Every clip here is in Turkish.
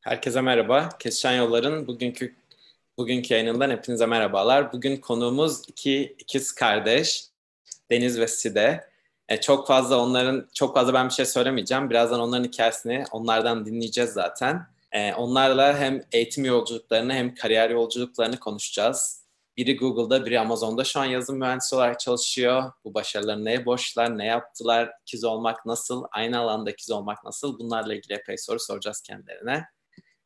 Herkese merhaba. Kesişen Yollar'ın bugünkü bugünkü yayınından hepinize merhabalar. Bugün konuğumuz iki ikiz kardeş Deniz ve Side. E, çok fazla onların çok fazla ben bir şey söylemeyeceğim. Birazdan onların hikayesini onlardan dinleyeceğiz zaten. E, onlarla hem eğitim yolculuklarını hem kariyer yolculuklarını konuşacağız. Biri Google'da, biri Amazon'da şu an yazılım mühendisi olarak çalışıyor. Bu başarıları neye borçlar, ne yaptılar, ikiz olmak nasıl, aynı alanda ikiz olmak nasıl? Bunlarla ilgili epey soru soracağız kendilerine.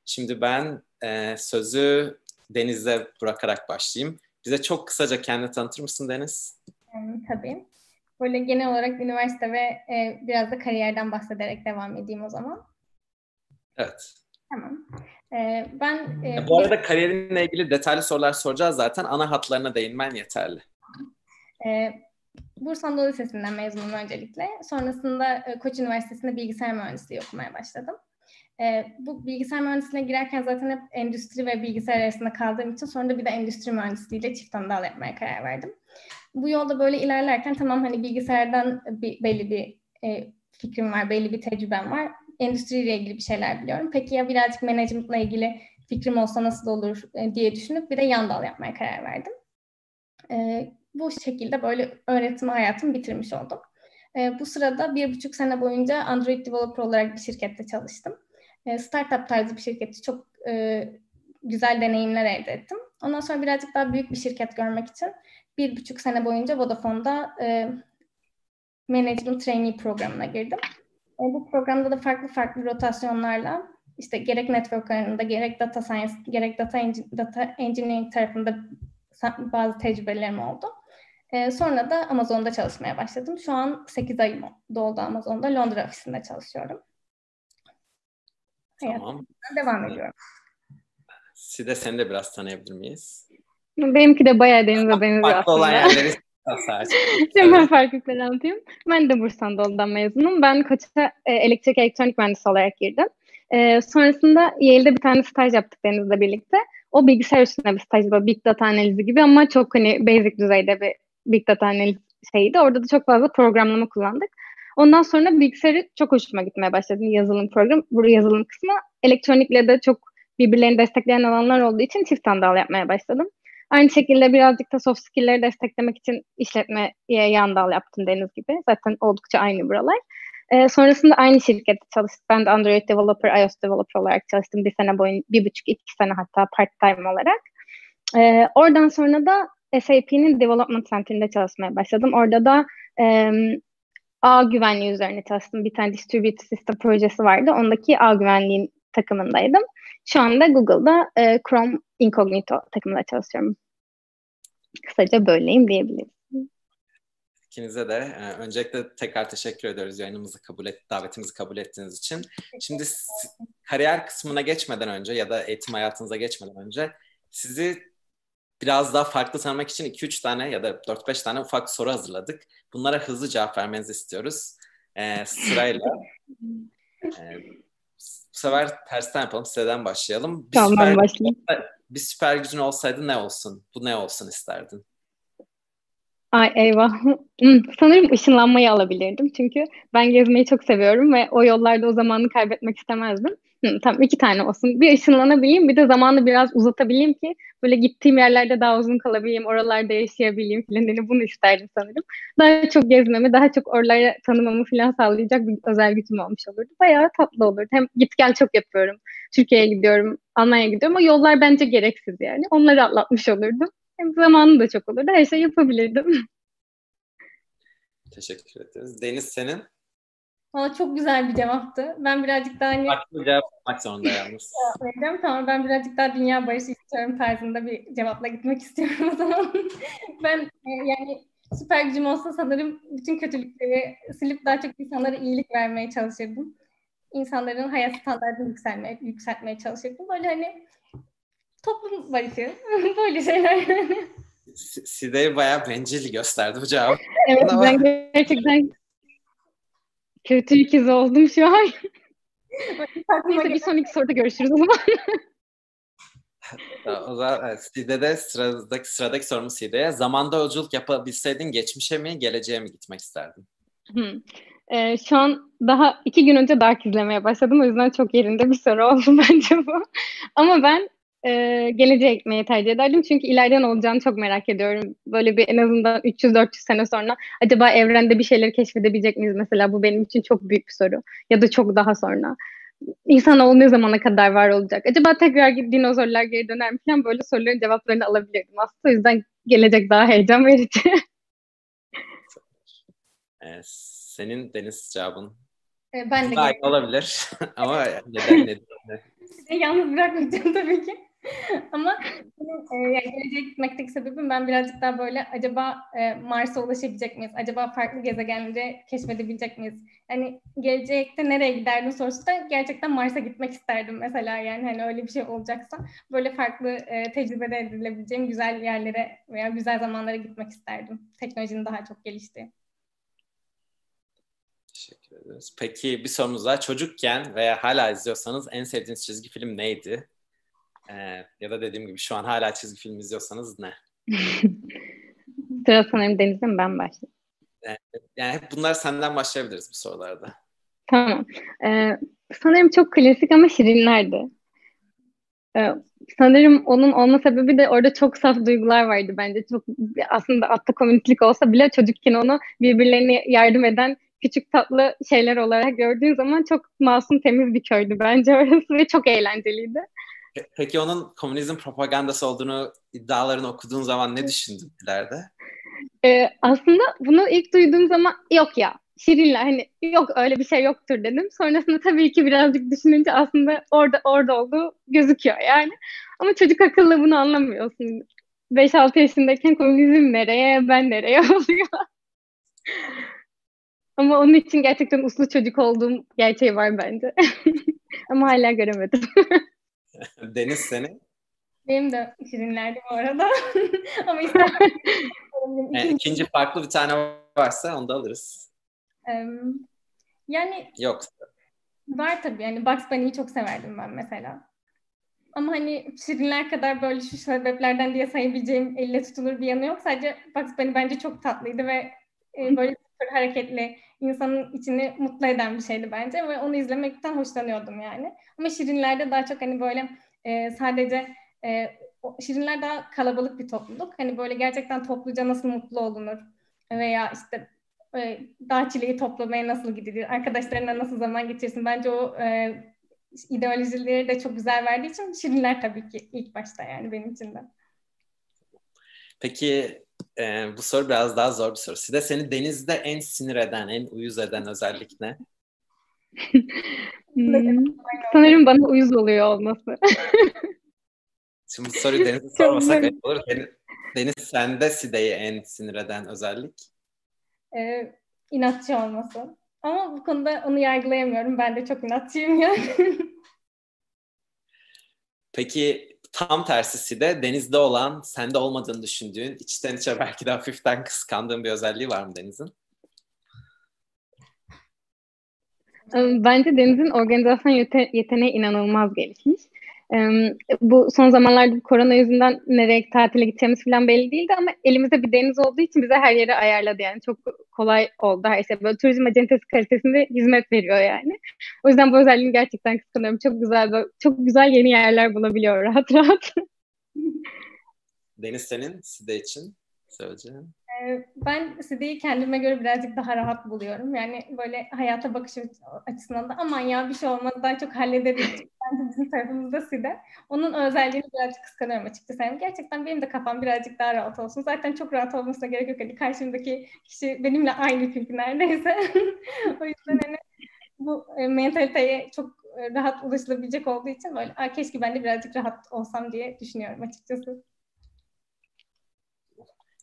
Şimdi ben e, sözü Deniz'e bırakarak başlayayım. Bize çok kısaca kendini tanıtır mısın Deniz? Tabii. Böyle genel olarak üniversite ve e, biraz da kariyerden bahsederek devam edeyim o zaman. Evet. Tamam. E, ben e, Bu arada kariyerinle ilgili detaylı sorular soracağız zaten. Ana hatlarına değinmen yeterli. E, Bursa Anadolu Lisesi'nden mezunum öncelikle. Sonrasında e, Koç Üniversitesi'nde bilgisayar mühendisliği okumaya başladım. E, bu bilgisayar mühendisliğine girerken zaten hep endüstri ve bilgisayar arasında kaldığım için sonra da bir de endüstri mühendisliğiyle çift anadal yapmaya karar verdim. Bu yolda böyle ilerlerken tamam hani bilgisayardan bir, belli bir e, fikrim var, belli bir tecrübem var. Endüstriyle ilgili bir şeyler biliyorum. Peki ya birazcık management'la ilgili fikrim olsa nasıl olur e, diye düşünüp bir de yan dal yapmaya karar verdim. E, bu şekilde böyle öğretim hayatımı bitirmiş oldum. E, bu sırada bir buçuk sene boyunca Android developer olarak bir şirkette çalıştım. E, startup tarzı bir şirketi çok e, güzel deneyimler elde ettim. Ondan sonra birazcık daha büyük bir şirket görmek için bir buçuk sene boyunca Vodafone'da e, Management Trainee programına girdim. E, bu programda da farklı farklı rotasyonlarla işte gerek network alanında, gerek data science, gerek data, data engineering tarafında bazı tecrübelerim oldu. E, sonra da Amazon'da çalışmaya başladım. Şu an 8 ayım doldu Amazon'da. Londra ofisinde çalışıyorum. Tamam. Devam ediyorum. Side seni de biraz tanıyabilir miyiz? Benimki de bayağı denize benziyor aslında. Farklı olan yerleri Hemen evet. farklılıkları anlatayım. Ben de Bursa Anadolu'dan mezunum. Ben Koç'a e, elektrik elektronik mühendisi olarak girdim. E, sonrasında Yale'de bir tane staj yaptık Deniz'le birlikte. O bilgisayar üstünde bir staj, böyle Big Data analizi gibi ama çok hani basic düzeyde bir Big Data analiz şeydi. Orada da çok fazla programlama kullandık. Ondan sonra bilgisayarı çok hoşuma gitmeye başladı yazılım program. Bu yazılım kısmı elektronikle de çok birbirlerini destekleyen alanlar olduğu için çift sandal yapmaya başladım. Aynı şekilde birazcık da soft skill'leri desteklemek için işletmeye yan dal yaptım Deniz gibi. Zaten oldukça aynı buralar. Ee, sonrasında aynı şirkette çalıştım. Ben de Android developer, iOS developer olarak çalıştım. Bir sene boyunca, bir buçuk, iki sene hatta part-time olarak. Ee, oradan sonra da SAP'nin Development Center'ında çalışmaya başladım. Orada da e, ağ güvenliği üzerine çalıştım. Bir tane distributed system projesi vardı. Ondaki ağ güvenliğin takımındaydım. Şu anda Google'da e, Chrome Incognito takımında çalışıyorum. Kısaca böyleyim diyebilirim. İkinize de e, öncelikle tekrar teşekkür ediyoruz yayınımızı kabul et, davetimizi kabul ettiğiniz için. Şimdi kariyer kısmına geçmeden önce ya da eğitim hayatınıza geçmeden önce sizi biraz daha farklı tanımak için 2-3 tane ya da 4-5 tane ufak soru hazırladık. Bunlara hızlı cevap vermenizi istiyoruz. Ee, sırayla. Ee, bu sefer tersten yapalım. Siteden başlayalım. Bir tamam süper, başlayayım. Bir süper gücün olsaydı ne olsun? Bu ne olsun isterdin? Ay eyvah. Hmm, sanırım ışınlanmayı alabilirdim. Çünkü ben gezmeyi çok seviyorum ve o yollarda o zamanı kaybetmek istemezdim. Hı, tamam iki tane olsun. Bir ışınlanabileyim bir de zamanı biraz uzatabileyim ki böyle gittiğim yerlerde daha uzun kalabileyim, oralarda yaşayabileyim falan. Yani bunu isterdim sanırım. Daha çok gezmemi, daha çok oraları tanımamı falan sağlayacak bir özel gücüm olmuş olurdu. Bayağı tatlı olurdu. Hem git gel çok yapıyorum. Türkiye'ye gidiyorum, Almanya'ya gidiyorum ama yollar bence gereksiz yani. Onları atlatmış olurdum. Hem zamanı da çok olurdu. Her şey yapabilirdim. Teşekkür ederiz. Deniz senin? Valla çok güzel bir cevaptı. Ben birazcık daha hani... Farklı cevap yapmak zorunda yalnız. Vereceğim. Tamam ben birazcık daha dünya barışı istiyorum tarzında bir cevapla gitmek istiyorum o zaman. ben e, yani süper gücüm olsa sanırım bütün kötülükleri silip daha çok insanlara iyilik vermeye çalışırdım. İnsanların hayat standartını yükselmeye, yükseltmeye çalışırdım. Böyle hani toplum barışı, böyle şeyler. Side'yi bayağı bencil gösterdi bu cevap. evet ben gerçekten kötü ikiz oldum şu an. Neyse bir sonraki soruda görüşürüz o zaman. o zaman Side'de sıradaki, sıradaki sorumuz Side'ye. Zamanda yolculuk yapabilseydin geçmişe mi geleceğe mi gitmek isterdin? Hmm. Ee, şu an daha iki gün önce Dark izlemeye başladım. O yüzden çok yerinde bir soru oldu bence bu. Ama ben e, geleceğe gitmeyi tercih ederdim. Çünkü ileride ne olacağını çok merak ediyorum. Böyle bir en azından 300-400 sene sonra acaba evrende bir şeyleri keşfedebilecek miyiz mesela? Bu benim için çok büyük bir soru. Ya da çok daha sonra. İnsanoğlu ne zamana kadar var olacak? Acaba tekrar dinozorlar geri döner mi falan böyle soruların cevaplarını alabilirdim. Aslında o yüzden gelecek daha heyecan verici. Ee, senin Deniz cevabın Ee, ben de olabilir ama neden neden? Sizi yalnız bırakmayacağım tabii ki. Ama e, yani gitmekteki sebebim ben birazcık daha böyle acaba e, Mars'a ulaşabilecek miyiz? Acaba farklı gezegenleri keşfedebilecek miyiz? Yani gelecekte nereye giderdim sorusu da gerçekten Mars'a gitmek isterdim mesela yani hani öyle bir şey olacaksa böyle farklı e, tecrübe edilebileceğim güzel yerlere veya güzel zamanlara gitmek isterdim. Teknolojinin daha çok geliştiği. Teşekkür ederiz. Peki bir sorumuz daha. Çocukken veya hala izliyorsanız en sevdiğiniz çizgi film neydi? Ee, ya da dediğim gibi şu an hala çizgi film izliyorsanız ne? Sıra sanırım Deniz'e mi ben başlayayım? Yani hep bunlar senden başlayabiliriz bu sorularda. Tamam. Ee, sanırım çok klasik ama şirinlerdi. Ee, sanırım onun olma sebebi de orada çok saf duygular vardı bence. Çok aslında atta komünitlik olsa bile çocukken onu birbirlerine yardım eden küçük tatlı şeyler olarak gördüğün zaman çok masum temiz bir köydü bence orası ve çok eğlenceliydi. Peki onun komünizm propagandası olduğunu iddialarını okuduğun zaman ne düşündün ileride? Ee, aslında bunu ilk duyduğum zaman yok ya Şirinler hani yok öyle bir şey yoktur dedim. Sonrasında tabii ki birazcık düşününce aslında orada orada olduğu gözüküyor yani. Ama çocuk akıllı bunu anlamıyorsun. 5-6 yaşındayken komünizm nereye ben nereye oluyor. Ama onun için gerçekten uslu çocuk olduğum gerçeği var bence. Ama hala göremedim. Deniz seni? Benim de şirinlerdi bu arada. Ama yani ikinci farklı bir tane varsa onu da alırız. Yani yok. Var tabii. Yani Bugs Bunny'yi çok severdim ben mesela. Ama hani Şirinler kadar böyle şu sebeplerden diye sayabileceğim elle tutulur bir yanı yok. Sadece Bugs Bunny bence çok tatlıydı ve e, böyle super hareketli, insanın içini mutlu eden bir şeydi bence ve onu izlemekten hoşlanıyordum yani. Ama Şirinler'de daha çok hani böyle e, sadece e, Şirinler daha kalabalık bir topluluk. Hani böyle gerçekten topluca nasıl mutlu olunur veya işte e, dağ çileği toplamaya nasıl gidilir, arkadaşlarına nasıl zaman geçirsin. Bence o e, ideolojileri de çok güzel verdiği için Şirinler tabii ki ilk başta yani benim için de. Peki e, bu soru biraz daha zor bir soru. Size seni denizde en sinir eden, en uyuz eden özellik ne? hmm, sanırım bana uyuz oluyor olması. Şimdi bu soruyu Deniz'e sormasak olur. Deniz, Deniz sende Side'yi en sinir eden özellik? Ee, inatçı olması. Ama bu konuda onu yargılayamıyorum. Ben de çok inatçıyım yani. Peki tam tersisi de denizde olan, sende olmadığını düşündüğün, içten içe belki de hafiften kıskandığın bir özelliği var mı Deniz'in? Bence Deniz'in organizasyon yete- yeteneği inanılmaz gelişmiş. Bu son zamanlarda korona yüzünden nereye tatile gideceğimiz falan belli değildi ama elimizde bir deniz olduğu için bize her yeri ayarladı yani çok kolay oldu her şey. Böyle turizm acentesi kalitesinde hizmet veriyor yani. O yüzden bu özelliğini gerçekten kıskanıyorum. Çok güzel çok güzel yeni yerler bulabiliyor rahat rahat. Deniz senin Side için söyleyeceğim. Ben Side'yi kendime göre birazcık daha rahat buluyorum. Yani böyle hayata bakış açısından da aman ya bir şey olmaz daha çok hallederiz. Bence bizim tarafımızda Side. Onun özelliğini birazcık kıskanıyorum açıkçası. Yani gerçekten benim de kafam birazcık daha rahat olsun. Zaten çok rahat olmasına gerek yok. Hani karşımdaki kişi benimle aynı çünkü neredeyse. o yüzden hani bu e, mentaliteye çok e, rahat ulaşılabilecek olduğu için böyle keşke ben de birazcık rahat olsam diye düşünüyorum açıkçası.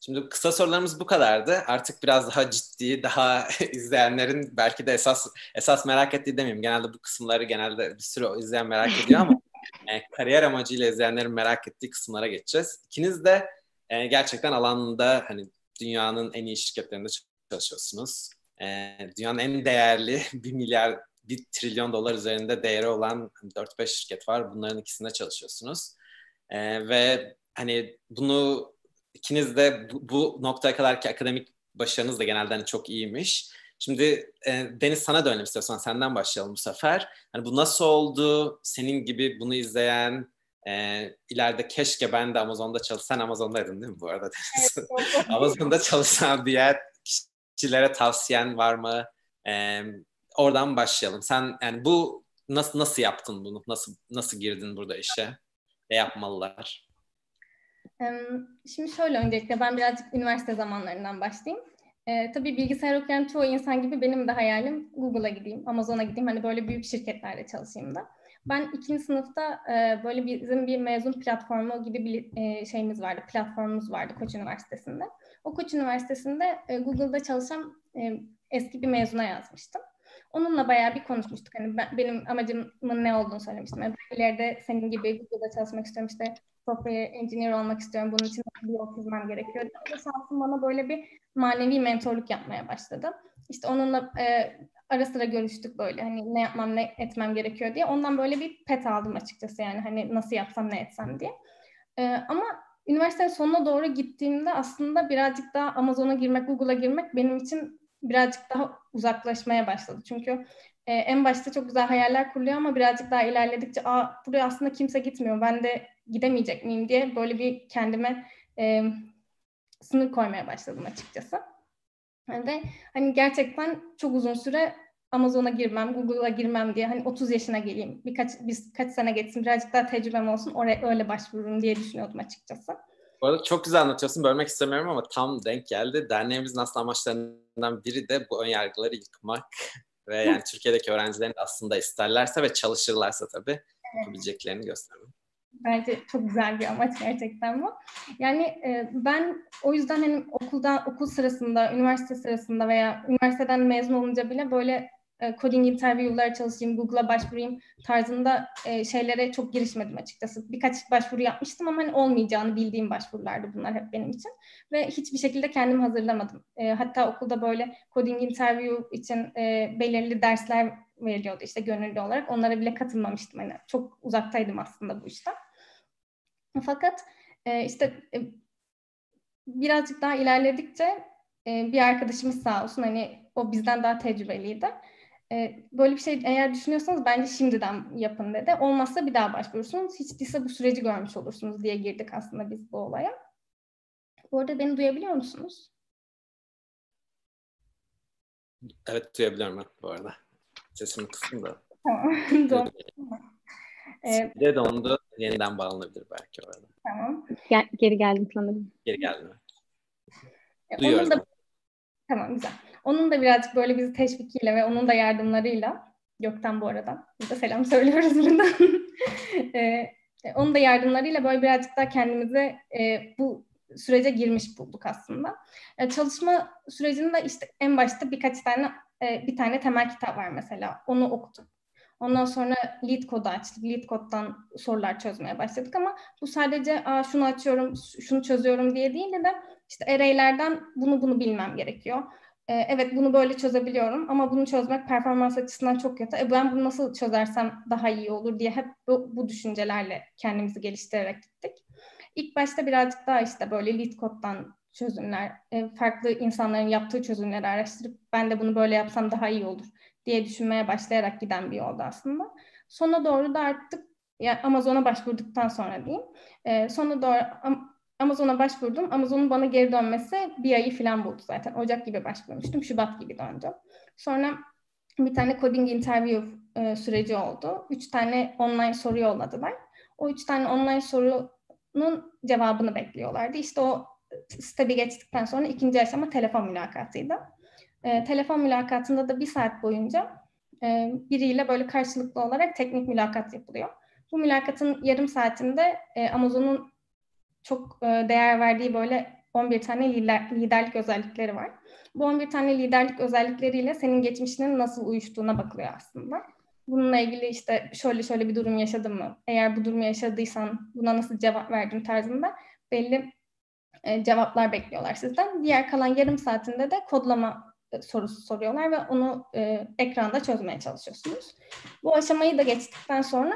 Şimdi kısa sorularımız bu kadardı. Artık biraz daha ciddi, daha izleyenlerin belki de esas esas merak ettiği demeyeyim. Genelde bu kısımları genelde bir sürü izleyen merak ediyor ama e, kariyer amacıyla izleyenlerin merak ettiği kısımlara geçeceğiz. İkiniz de e, gerçekten alanında hani dünyanın en iyi şirketlerinde çalışıyorsunuz. E, dünyanın en değerli bir milyar, bir trilyon dolar üzerinde değeri olan 4-5 şirket var. Bunların ikisinde çalışıyorsunuz. E, ve hani bunu ikiniz de bu, bu noktaya kadarki akademik başarınız da genelde hani çok iyiymiş. Şimdi e, Deniz sana dönelim istiyorsan senden başlayalım bu sefer. Hani bu nasıl oldu? Senin gibi bunu izleyen e, ileride keşke ben de Amazon'da çalışsan Amazon'daydın değil mi bu arada? Evet, Amazon'da çalışan diğer kişilere tavsiyen var mı? E, oradan başlayalım. Sen yani bu nasıl nasıl yaptın bunu? Nasıl nasıl girdin burada işe? Ne yapmalılar? Şimdi şöyle öncelikle ben birazcık üniversite zamanlarından başlayayım. Ee, tabii bilgisayar okuyan çoğu insan gibi benim de hayalim Google'a gideyim, Amazon'a gideyim. Hani böyle büyük şirketlerde çalışayım da. Ben ikinci sınıfta e, böyle bizim bir mezun platformu gibi bir e, şeyimiz vardı, platformumuz vardı Koç Üniversitesi'nde. O Koç Üniversitesi'nde e, Google'da çalışan e, eski bir mezuna yazmıştım. Onunla bayağı bir konuşmuştuk. Hani ben, benim amacımın ne olduğunu söylemiştim. Yani ileride senin gibi Google'da çalışmak istiyorum. İşte software engineer olmak istiyorum. Bunun için bir yol çizmem gerekiyor. Ve şansım bana böyle bir manevi mentorluk yapmaya başladı. İşte onunla e, ara sıra görüştük böyle hani ne yapmam ne etmem gerekiyor diye. Ondan böyle bir pet aldım açıkçası yani hani nasıl yapsam ne etsem diye. E, ama üniversitenin sonuna doğru gittiğimde aslında birazcık daha Amazon'a girmek, Google'a girmek benim için birazcık daha uzaklaşmaya başladı. Çünkü e, en başta çok güzel hayaller kuruluyor ama birazcık daha ilerledikçe Aa, buraya aslında kimse gitmiyor. Ben de gidemeyecek miyim diye böyle bir kendime e, sınır koymaya başladım açıkçası. Ve hani gerçekten çok uzun süre Amazon'a girmem, Google'a girmem diye hani 30 yaşına geleyim, birkaç biz kaç sene geçsin, birazcık daha tecrübem olsun, oraya öyle başvururum diye düşünüyordum açıkçası. Bu arada çok güzel anlatıyorsun. Bölmek istemiyorum ama tam denk geldi. Derneğimizin aslında amaçlarından biri de bu önyargıları yıkmak ve yani Türkiye'deki öğrencilerin aslında isterlerse ve çalışırlarsa tabii evet. yapabileceklerini göstermek. Bence çok güzel bir amaç gerçekten bu. Yani e, ben o yüzden hani okulda okul sırasında, üniversite sırasında veya üniversiteden mezun olunca bile böyle e, coding interview'lara çalışayım, Google'a başvurayım tarzında e, şeylere çok girişmedim açıkçası. Birkaç başvuru yapmıştım ama hani olmayacağını bildiğim başvurulardı bunlar hep benim için. Ve hiçbir şekilde kendimi hazırlamadım. E, hatta okulda böyle coding interview için e, belirli dersler veriliyordu işte gönüllü olarak. Onlara bile katılmamıştım. Hani çok uzaktaydım aslında bu işten. Fakat e, işte e, birazcık daha ilerledikçe e, bir arkadaşımız sağ olsun hani o bizden daha tecrübeliydi. E, böyle bir şey eğer düşünüyorsanız bence şimdiden yapın dedi. Olmazsa bir daha başvurursunuz. Hiç değilse bu süreci görmüş olursunuz diye girdik aslında biz bu olaya. Bu arada beni duyabiliyor musunuz? Evet duyabiliyorum ben bu arada. Sesimi kıstım da. Tamam. Bir de dondu. Yeniden bağlanabilir belki orada. Tamam. Gel, geri geldim sanırım. Geri geldim. E, Duyuyoruz. Da, tamam güzel. Onun da birazcık böyle bizi teşvikiyle ve onun da yardımlarıyla Gökten bu arada. Biz de selam söylüyoruz buradan. e, e, onun da yardımlarıyla böyle birazcık daha kendimizi e, bu sürece girmiş bulduk aslında. E, çalışma sürecinde işte en başta birkaç tane e, bir tane temel kitap var mesela. Onu okuduk. Ondan sonra lead kodu açtık. Lead koddan sorular çözmeye başladık ama bu sadece Aa, şunu açıyorum, şunu çözüyorum diye değil de işte array'lerden bunu bunu bilmem gerekiyor. Ee, evet bunu böyle çözebiliyorum ama bunu çözmek performans açısından çok kötü. E, ben bunu nasıl çözersem daha iyi olur diye hep bu, bu düşüncelerle kendimizi geliştirerek gittik. İlk başta birazcık daha işte böyle lead koddan çözümler, e, farklı insanların yaptığı çözümleri araştırıp ben de bunu böyle yapsam daha iyi olur diye düşünmeye başlayarak giden bir yolda aslında. Sona doğru da artık yani Amazon'a başvurduktan sonra diyeyim. E, sona doğru Amazon'a başvurdum. Amazon'un bana geri dönmesi bir ayı falan buldu zaten. Ocak gibi başvurmuştum. Şubat gibi döndüm. Sonra bir tane coding interview e, süreci oldu. Üç tane online soru yolladılar. O üç tane online sorunun cevabını bekliyorlardı. İşte o stebi geçtikten sonra ikinci aşama telefon mülakatıydı. E, telefon mülakatında da bir saat boyunca e, biriyle böyle karşılıklı olarak teknik mülakat yapılıyor. Bu mülakatın yarım saatinde e, Amazon'un çok e, değer verdiği böyle 11 tane lider, liderlik özellikleri var. Bu 11 tane liderlik özellikleriyle senin geçmişinin nasıl uyuştuğuna bakılıyor aslında. Bununla ilgili işte şöyle şöyle bir durum yaşadın mı? Eğer bu durumu yaşadıysan buna nasıl cevap verdin tarzında belli e, cevaplar bekliyorlar sizden. Diğer kalan yarım saatinde de kodlama sorusu soruyorlar ve onu e, ekranda çözmeye çalışıyorsunuz. Bu aşamayı da geçtikten sonra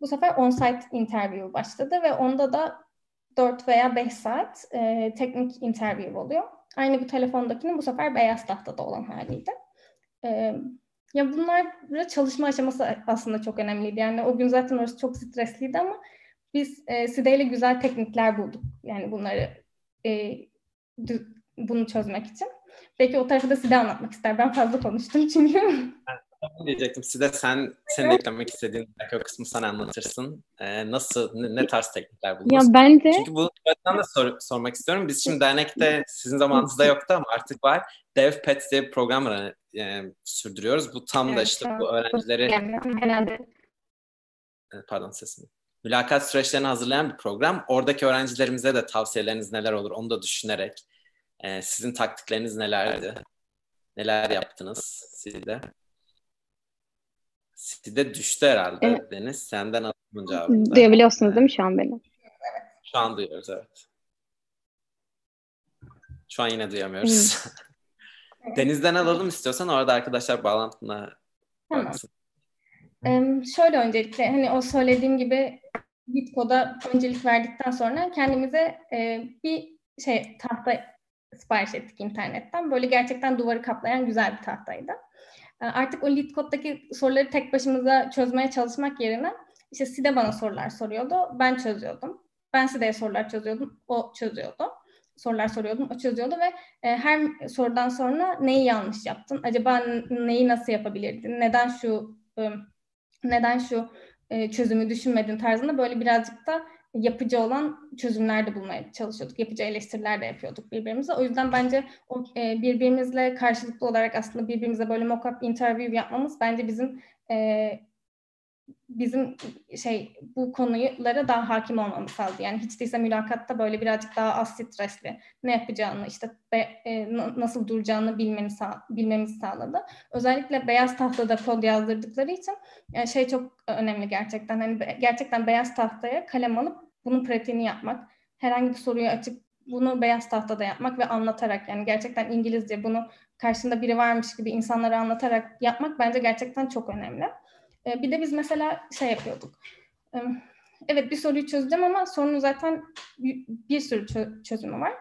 bu sefer on-site interview başladı ve onda da 4 veya 5 saat e, teknik interview oluyor. Aynı bu telefondakinin bu sefer beyaz tahtada olan haliydi. E, ya bunlar çalışma aşaması aslında çok önemliydi. Yani o gün zaten orası çok stresliydi ama biz e, Side ile güzel teknikler bulduk. Yani bunları e, bunu çözmek için. Belki o tarafı da Side anlatmak ister. Ben fazla konuştum çünkü. Ben diyecektim. Side sen senin evet. eklemek istediğin belki o kısmı sen anlatırsın. Ee, nasıl, ne, ne tarz teknikler buldunuz? Ya bence... Çünkü bu ben de sor, sormak istiyorum. Biz şimdi dernekte sizin zamanınızda yoktu ama artık var. DevPet diye bir program var, yani, sürdürüyoruz. Bu tam evet, da işte bu öğrencileri... Genelde. Pardon sesimi mülakat süreçlerini hazırlayan bir program. Oradaki öğrencilerimize de tavsiyeleriniz neler olur onu da düşünerek e, sizin taktikleriniz nelerdi? Neler yaptınız siz de? Sizde düştü herhalde evet. Deniz. Senden alalım cevabını. Duyabiliyorsunuz değil mi şu an beni? Şu an duyuyoruz evet. Şu an yine duyamıyoruz. Deniz'den alalım istiyorsan orada arkadaşlar bağlantına tamam. baksın. Ee, şöyle öncelikle hani o söylediğim gibi Bitco'da öncelik verdikten sonra kendimize e, bir şey tahta sipariş ettik internetten. Böyle gerçekten duvarı kaplayan güzel bir tahtaydı. E, artık o lead koddaki soruları tek başımıza çözmeye çalışmak yerine işte Side bana sorular soruyordu, ben çözüyordum. Ben Side'ye sorular çözüyordum, o çözüyordu. Sorular soruyordum, o çözüyordu ve e, her sorudan sonra neyi yanlış yaptın, acaba neyi nasıl yapabilirdin, neden şu neden şu e, çözümü düşünmedin tarzında böyle birazcık da yapıcı olan çözümler de bulmaya çalışıyorduk. Yapıcı eleştiriler de yapıyorduk birbirimize. O yüzden bence o e, birbirimizle karşılıklı olarak aslında birbirimize böyle mock-up interview yapmamız bence bizim e, bizim şey bu konulara daha hakim olmamı sağladı. Yani hiç değilse mülakatta böyle birazcık daha az stresli ne yapacağını işte be, e, nasıl duracağını bilmeni sağ, bilmemizi sağladı. Özellikle beyaz tahtada kod yazdırdıkları için yani şey çok önemli gerçekten. Hani be, gerçekten beyaz tahtaya kalem alıp bunun pratiğini yapmak, herhangi bir soruyu açıp bunu beyaz tahtada yapmak ve anlatarak yani gerçekten İngilizce bunu karşında biri varmış gibi insanlara anlatarak yapmak bence gerçekten çok önemli. E, bir de biz mesela şey yapıyorduk. E, evet bir soruyu çözeceğim ama sorunun zaten bir, bir sürü çö- çözümü var.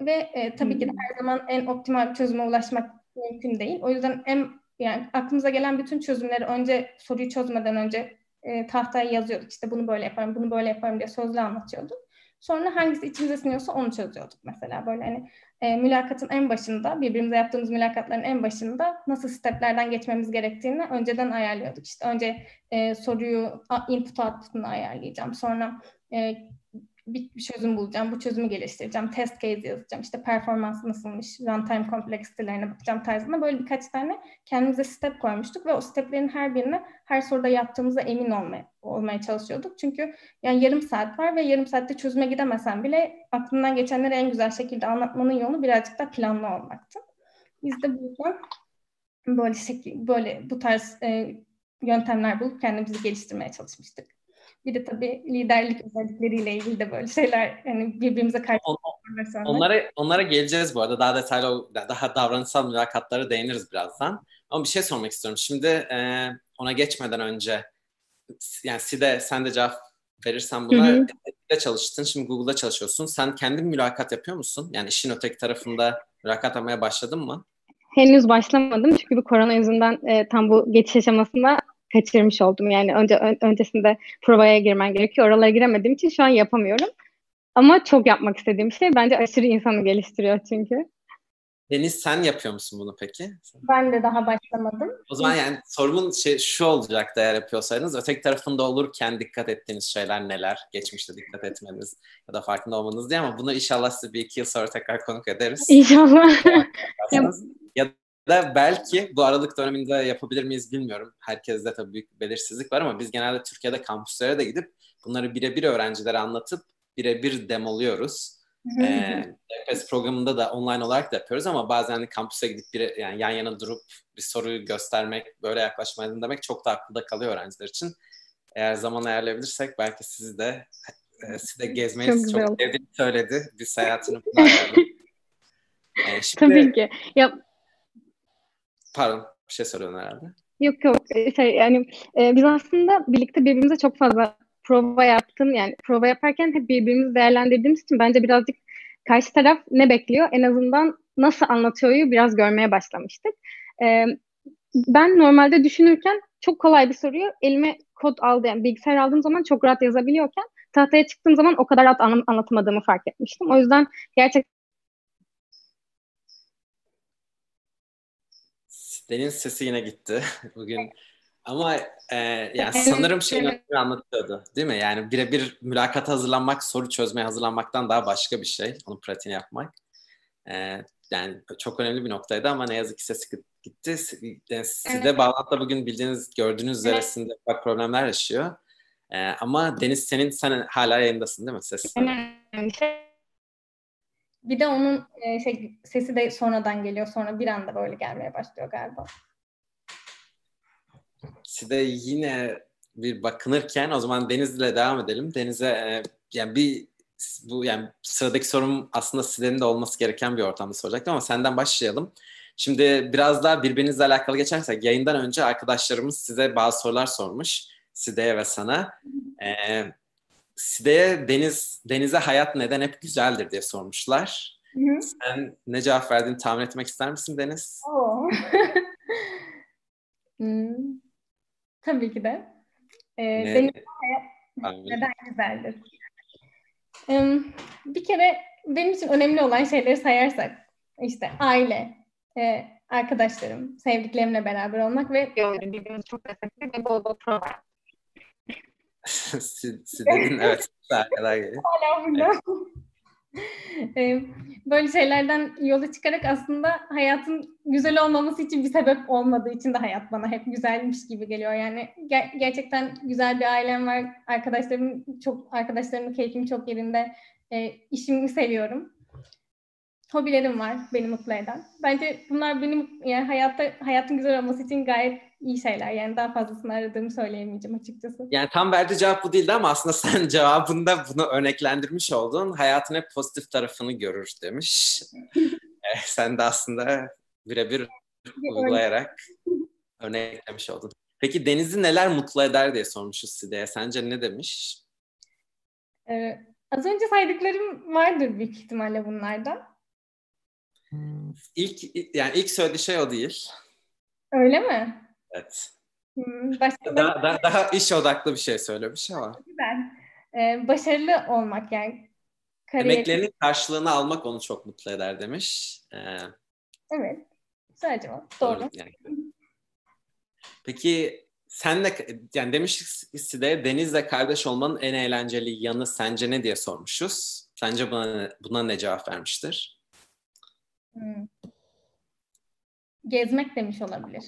Ve e, tabii ki de her zaman en optimal çözüme ulaşmak mümkün değil. O yüzden en yani aklımıza gelen bütün çözümleri önce soruyu çözmeden önce e, tahtaya yazıyorduk. İşte bunu böyle yaparım, bunu böyle yaparım diye sözlü anlatıyorduk. Sonra hangisi içimize siniyorsa onu çözüyorduk mesela. Böyle hani e, mülakatın en başında, birbirimize yaptığımız mülakatların en başında nasıl steplerden geçmemiz gerektiğini önceden ayarlıyorduk. İşte önce e, soruyu, input output'unu ayarlayacağım. Sonra e, bir, bir çözüm bulacağım, bu çözümü geliştireceğim, test case yazacağım, işte performans nasılmış, runtime complexity'lerine bakacağım tarzında böyle birkaç tane kendimize step koymuştuk ve o steplerin her birini her soruda yaptığımıza emin olmaya, olmaya çalışıyorduk. Çünkü yani yarım saat var ve yarım saatte çözüme gidemesen bile aklından geçenleri en güzel şekilde anlatmanın yolu birazcık da planlı olmaktı. Biz de bu yüzden böyle şekil, böyle bu tarz e, yöntemler bulup kendimizi geliştirmeye çalışmıştık. Bir de tabii liderlik özellikleriyle ilgili de böyle şeyler yani birbirimize karşı On, onlara, onlara geleceğiz bu arada. Daha detaylı, daha davranışsal mülakatlara değiniriz birazdan. Ama bir şey sormak istiyorum. Şimdi e, ona geçmeden önce yani Side sen de cevap verirsen buna hı hı. çalıştın. Şimdi Google'da çalışıyorsun. Sen kendin mülakat yapıyor musun? Yani işin öteki tarafında mülakat yapmaya başladın mı? Henüz başlamadım çünkü bu korona yüzünden e, tam bu geçiş aşamasında kaçırmış oldum. Yani önce ön, öncesinde provaya girmen gerekiyor. Oralara giremediğim için şu an yapamıyorum. Ama çok yapmak istediğim şey bence aşırı insanı geliştiriyor çünkü. Deniz sen yapıyor musun bunu peki? Ben de daha başlamadım. O zaman yani sorumun şey, şu olacak eğer yapıyorsaydınız. Öteki tarafında olurken dikkat ettiğiniz şeyler neler? Geçmişte dikkat etmeniz ya da farkında olmanız diye ama bunu inşallah size bir iki yıl sonra tekrar konuk ederiz. İnşallah. ya da belki bu aralık döneminde yapabilir miyiz bilmiyorum. Herkeste tabii büyük belirsizlik var ama biz genelde Türkiye'de kampüslere de gidip bunları birebir öğrencilere anlatıp birebir demoluyoruz. ee, programında da online olarak da yapıyoruz ama bazen hani kampüse gidip bir, yani yan yana durup bir soruyu göstermek, böyle yaklaşmayın demek çok da akılda kalıyor öğrenciler için. Eğer zaman ayarlayabilirsek belki sizi de e, sizi de gezmeyi çok, çok sevdiğini söyledi. Bir seyahatini ee, şimdi, Tabii ki. Ya Pardon bir şey soruyorsun herhalde. Yok yok e, şey yani e, biz aslında birlikte birbirimize çok fazla prova yaptım yani prova yaparken hep birbirimizi değerlendirdiğimiz için bence birazcık karşı taraf ne bekliyor en azından nasıl anlatıyoryu biraz görmeye başlamıştık. E, ben normalde düşünürken çok kolay bir soruyu elime kod aldı yani bilgisayar aldığım zaman çok rahat yazabiliyorken tahtaya çıktığım zaman o kadar rahat an- anlatamadığımı fark etmiştim. O yüzden gerçekten Deniz sesi yine gitti bugün. Ama e, yani sanırım şeyleri anlatıyordu değil mi? Yani birebir mülakata hazırlanmak, soru çözmeye hazırlanmaktan daha başka bir şey. Onun pratiğini yapmak. E, yani çok önemli bir noktaydı ama ne yazık ki sesi gitti. Yani sizde evet. bağlantıda bugün bildiğiniz, gördüğünüz üzere sizin problemler yaşıyor. E, ama Deniz senin sen hala yayındasın değil mi? Ses. Bir de onun e, şey, sesi de sonradan geliyor. Sonra bir anda böyle gelmeye başlıyor galiba. Size yine bir bakınırken o zaman Deniz'le devam edelim. Deniz'e e, yani bir bu yani sıradaki sorum aslında Side'nin de olması gereken bir ortamda soracaktım ama senden başlayalım. Şimdi biraz daha birbirinizle alakalı geçersek yayından önce arkadaşlarımız size bazı sorular sormuş. Side'ye ve sana. Ee, Side'ye Deniz, Deniz'e hayat neden hep güzeldir diye sormuşlar. Hı hı. Sen ne cevap verdiğini tahmin etmek ister misin Deniz? hmm. Tabii ki de. Ee, ne? Deniz'e hayat neden güzeldir? Bir kere benim için önemli olan şeyleri sayarsak işte aile, e, arkadaşlarım, sevdiklerimle beraber olmak ve birbirimizi çok desteklemek ve bol bol. Sidedin evet geliyor. Hala burada. Böyle şeylerden yola çıkarak aslında hayatın güzel olmaması için bir sebep olmadığı için de hayat bana hep güzelmiş gibi geliyor. Yani ger- gerçekten güzel bir ailem var. Arkadaşlarım çok arkadaşlarımın keyfim çok yerinde. E, işimi seviyorum hobilerim var beni mutlu eden. Bence bunlar benim yani hayatta hayatın güzel olması için gayet iyi şeyler. Yani daha fazlasını aradığımı söyleyemeyeceğim açıkçası. Yani tam verdiği cevap bu değildi ama aslında sen cevabında bunu örneklendirmiş oldun. Hayatın hep pozitif tarafını görür demiş. ee, sen de aslında birebir uygulayarak örneklemiş oldun. Peki Deniz'i neler mutlu eder diye sormuşuz Side'ye. Sence ne demiş? Ee, az önce saydıklarım vardır büyük ihtimalle bunlardan. İlk yani ilk söylediği şey o değil. Öyle mi? Evet. Hmm, başka daha, daha, daha iş odaklı bir şey söylemiş ama. Güzel. Ee, başarılı olmak yani. Kariyer... Emeklerinin karşılığını almak onu çok mutlu eder demiş. Ee, evet. Güzel cevap. Doğru. doğru yani. Peki sen de yani demiş de Deniz'le kardeş olmanın en eğlenceli yanı sence ne diye sormuşuz. Sence buna, buna ne cevap vermiştir? Hmm. Gezmek demiş olabilir.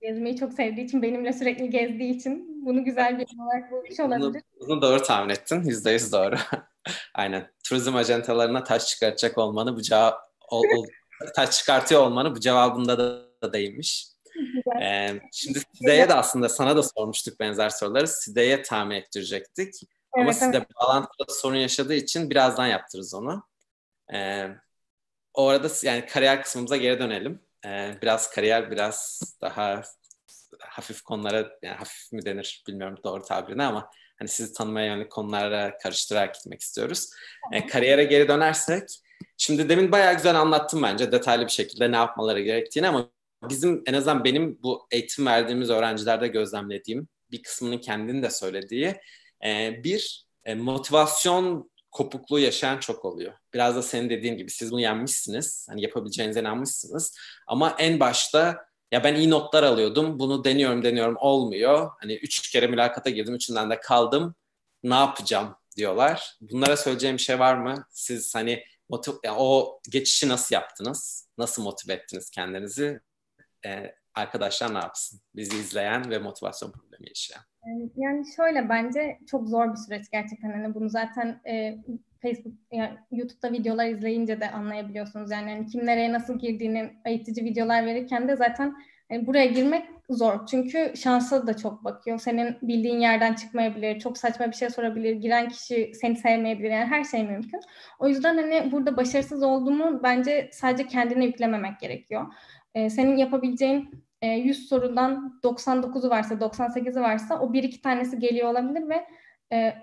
Gezmeyi çok sevdiği için, benimle sürekli gezdiği için bunu güzel bir olarak bulmuş olabilir. Bunu, bunu doğru tahmin ettin. Yüzde yüz doğru. Aynen. Turizm ajantalarına taş çıkartacak olmanı bu cevap ol, ol, taş çıkartıyor olmanı bu cevabında da, da değilmiş. Ee, şimdi Side'ye de aslında sana da sormuştuk benzer soruları. Side'ye tahmin ettirecektik. Evet, Ama evet. Side bağlantıda sorun yaşadığı için birazdan yaptırız onu. Ee, o arada yani kariyer kısmımıza geri dönelim. Ee, biraz kariyer, biraz daha hafif konulara, yani hafif mi denir bilmiyorum doğru tabirini ama hani sizi tanımaya yönelik konulara karıştırarak gitmek istiyoruz. Ee, kariyere geri dönersek, şimdi demin bayağı güzel anlattım bence detaylı bir şekilde ne yapmaları gerektiğini ama bizim en azından benim bu eğitim verdiğimiz öğrencilerde gözlemlediğim bir kısmının kendini de söylediği e, bir e, motivasyon kopukluğu yaşayan çok oluyor. Biraz da senin dediğin gibi siz bunu yenmişsiniz. Hani yapabileceğinize inanmışsınız. Ama en başta ya ben iyi notlar alıyordum. Bunu deniyorum deniyorum olmuyor. Hani üç kere mülakata girdim. Üçünden de kaldım. Ne yapacağım diyorlar. Bunlara söyleyeceğim bir şey var mı? Siz hani motiv yani o geçişi nasıl yaptınız? Nasıl motive ettiniz kendinizi? Ee, arkadaşlar ne yapsın? Bizi izleyen ve motivasyon problemi yaşayan. Ee, yani şöyle bence çok zor bir süreç gerçekten. Hani bunu zaten e, Facebook, yani YouTube'da videolar izleyince de anlayabiliyorsunuz. Yani hani kim nereye nasıl girdiğini eğitici videolar verirken de zaten yani buraya girmek zor. Çünkü şansa da çok bakıyor. Senin bildiğin yerden çıkmayabilir, çok saçma bir şey sorabilir, giren kişi seni sevmeyebilir. Yani her şey mümkün. O yüzden hani burada başarısız olduğumu bence sadece kendine yüklememek gerekiyor. Ee, senin yapabileceğin 100 e, sorudan 99'u varsa, 98'i varsa o bir iki tanesi geliyor olabilir ve e,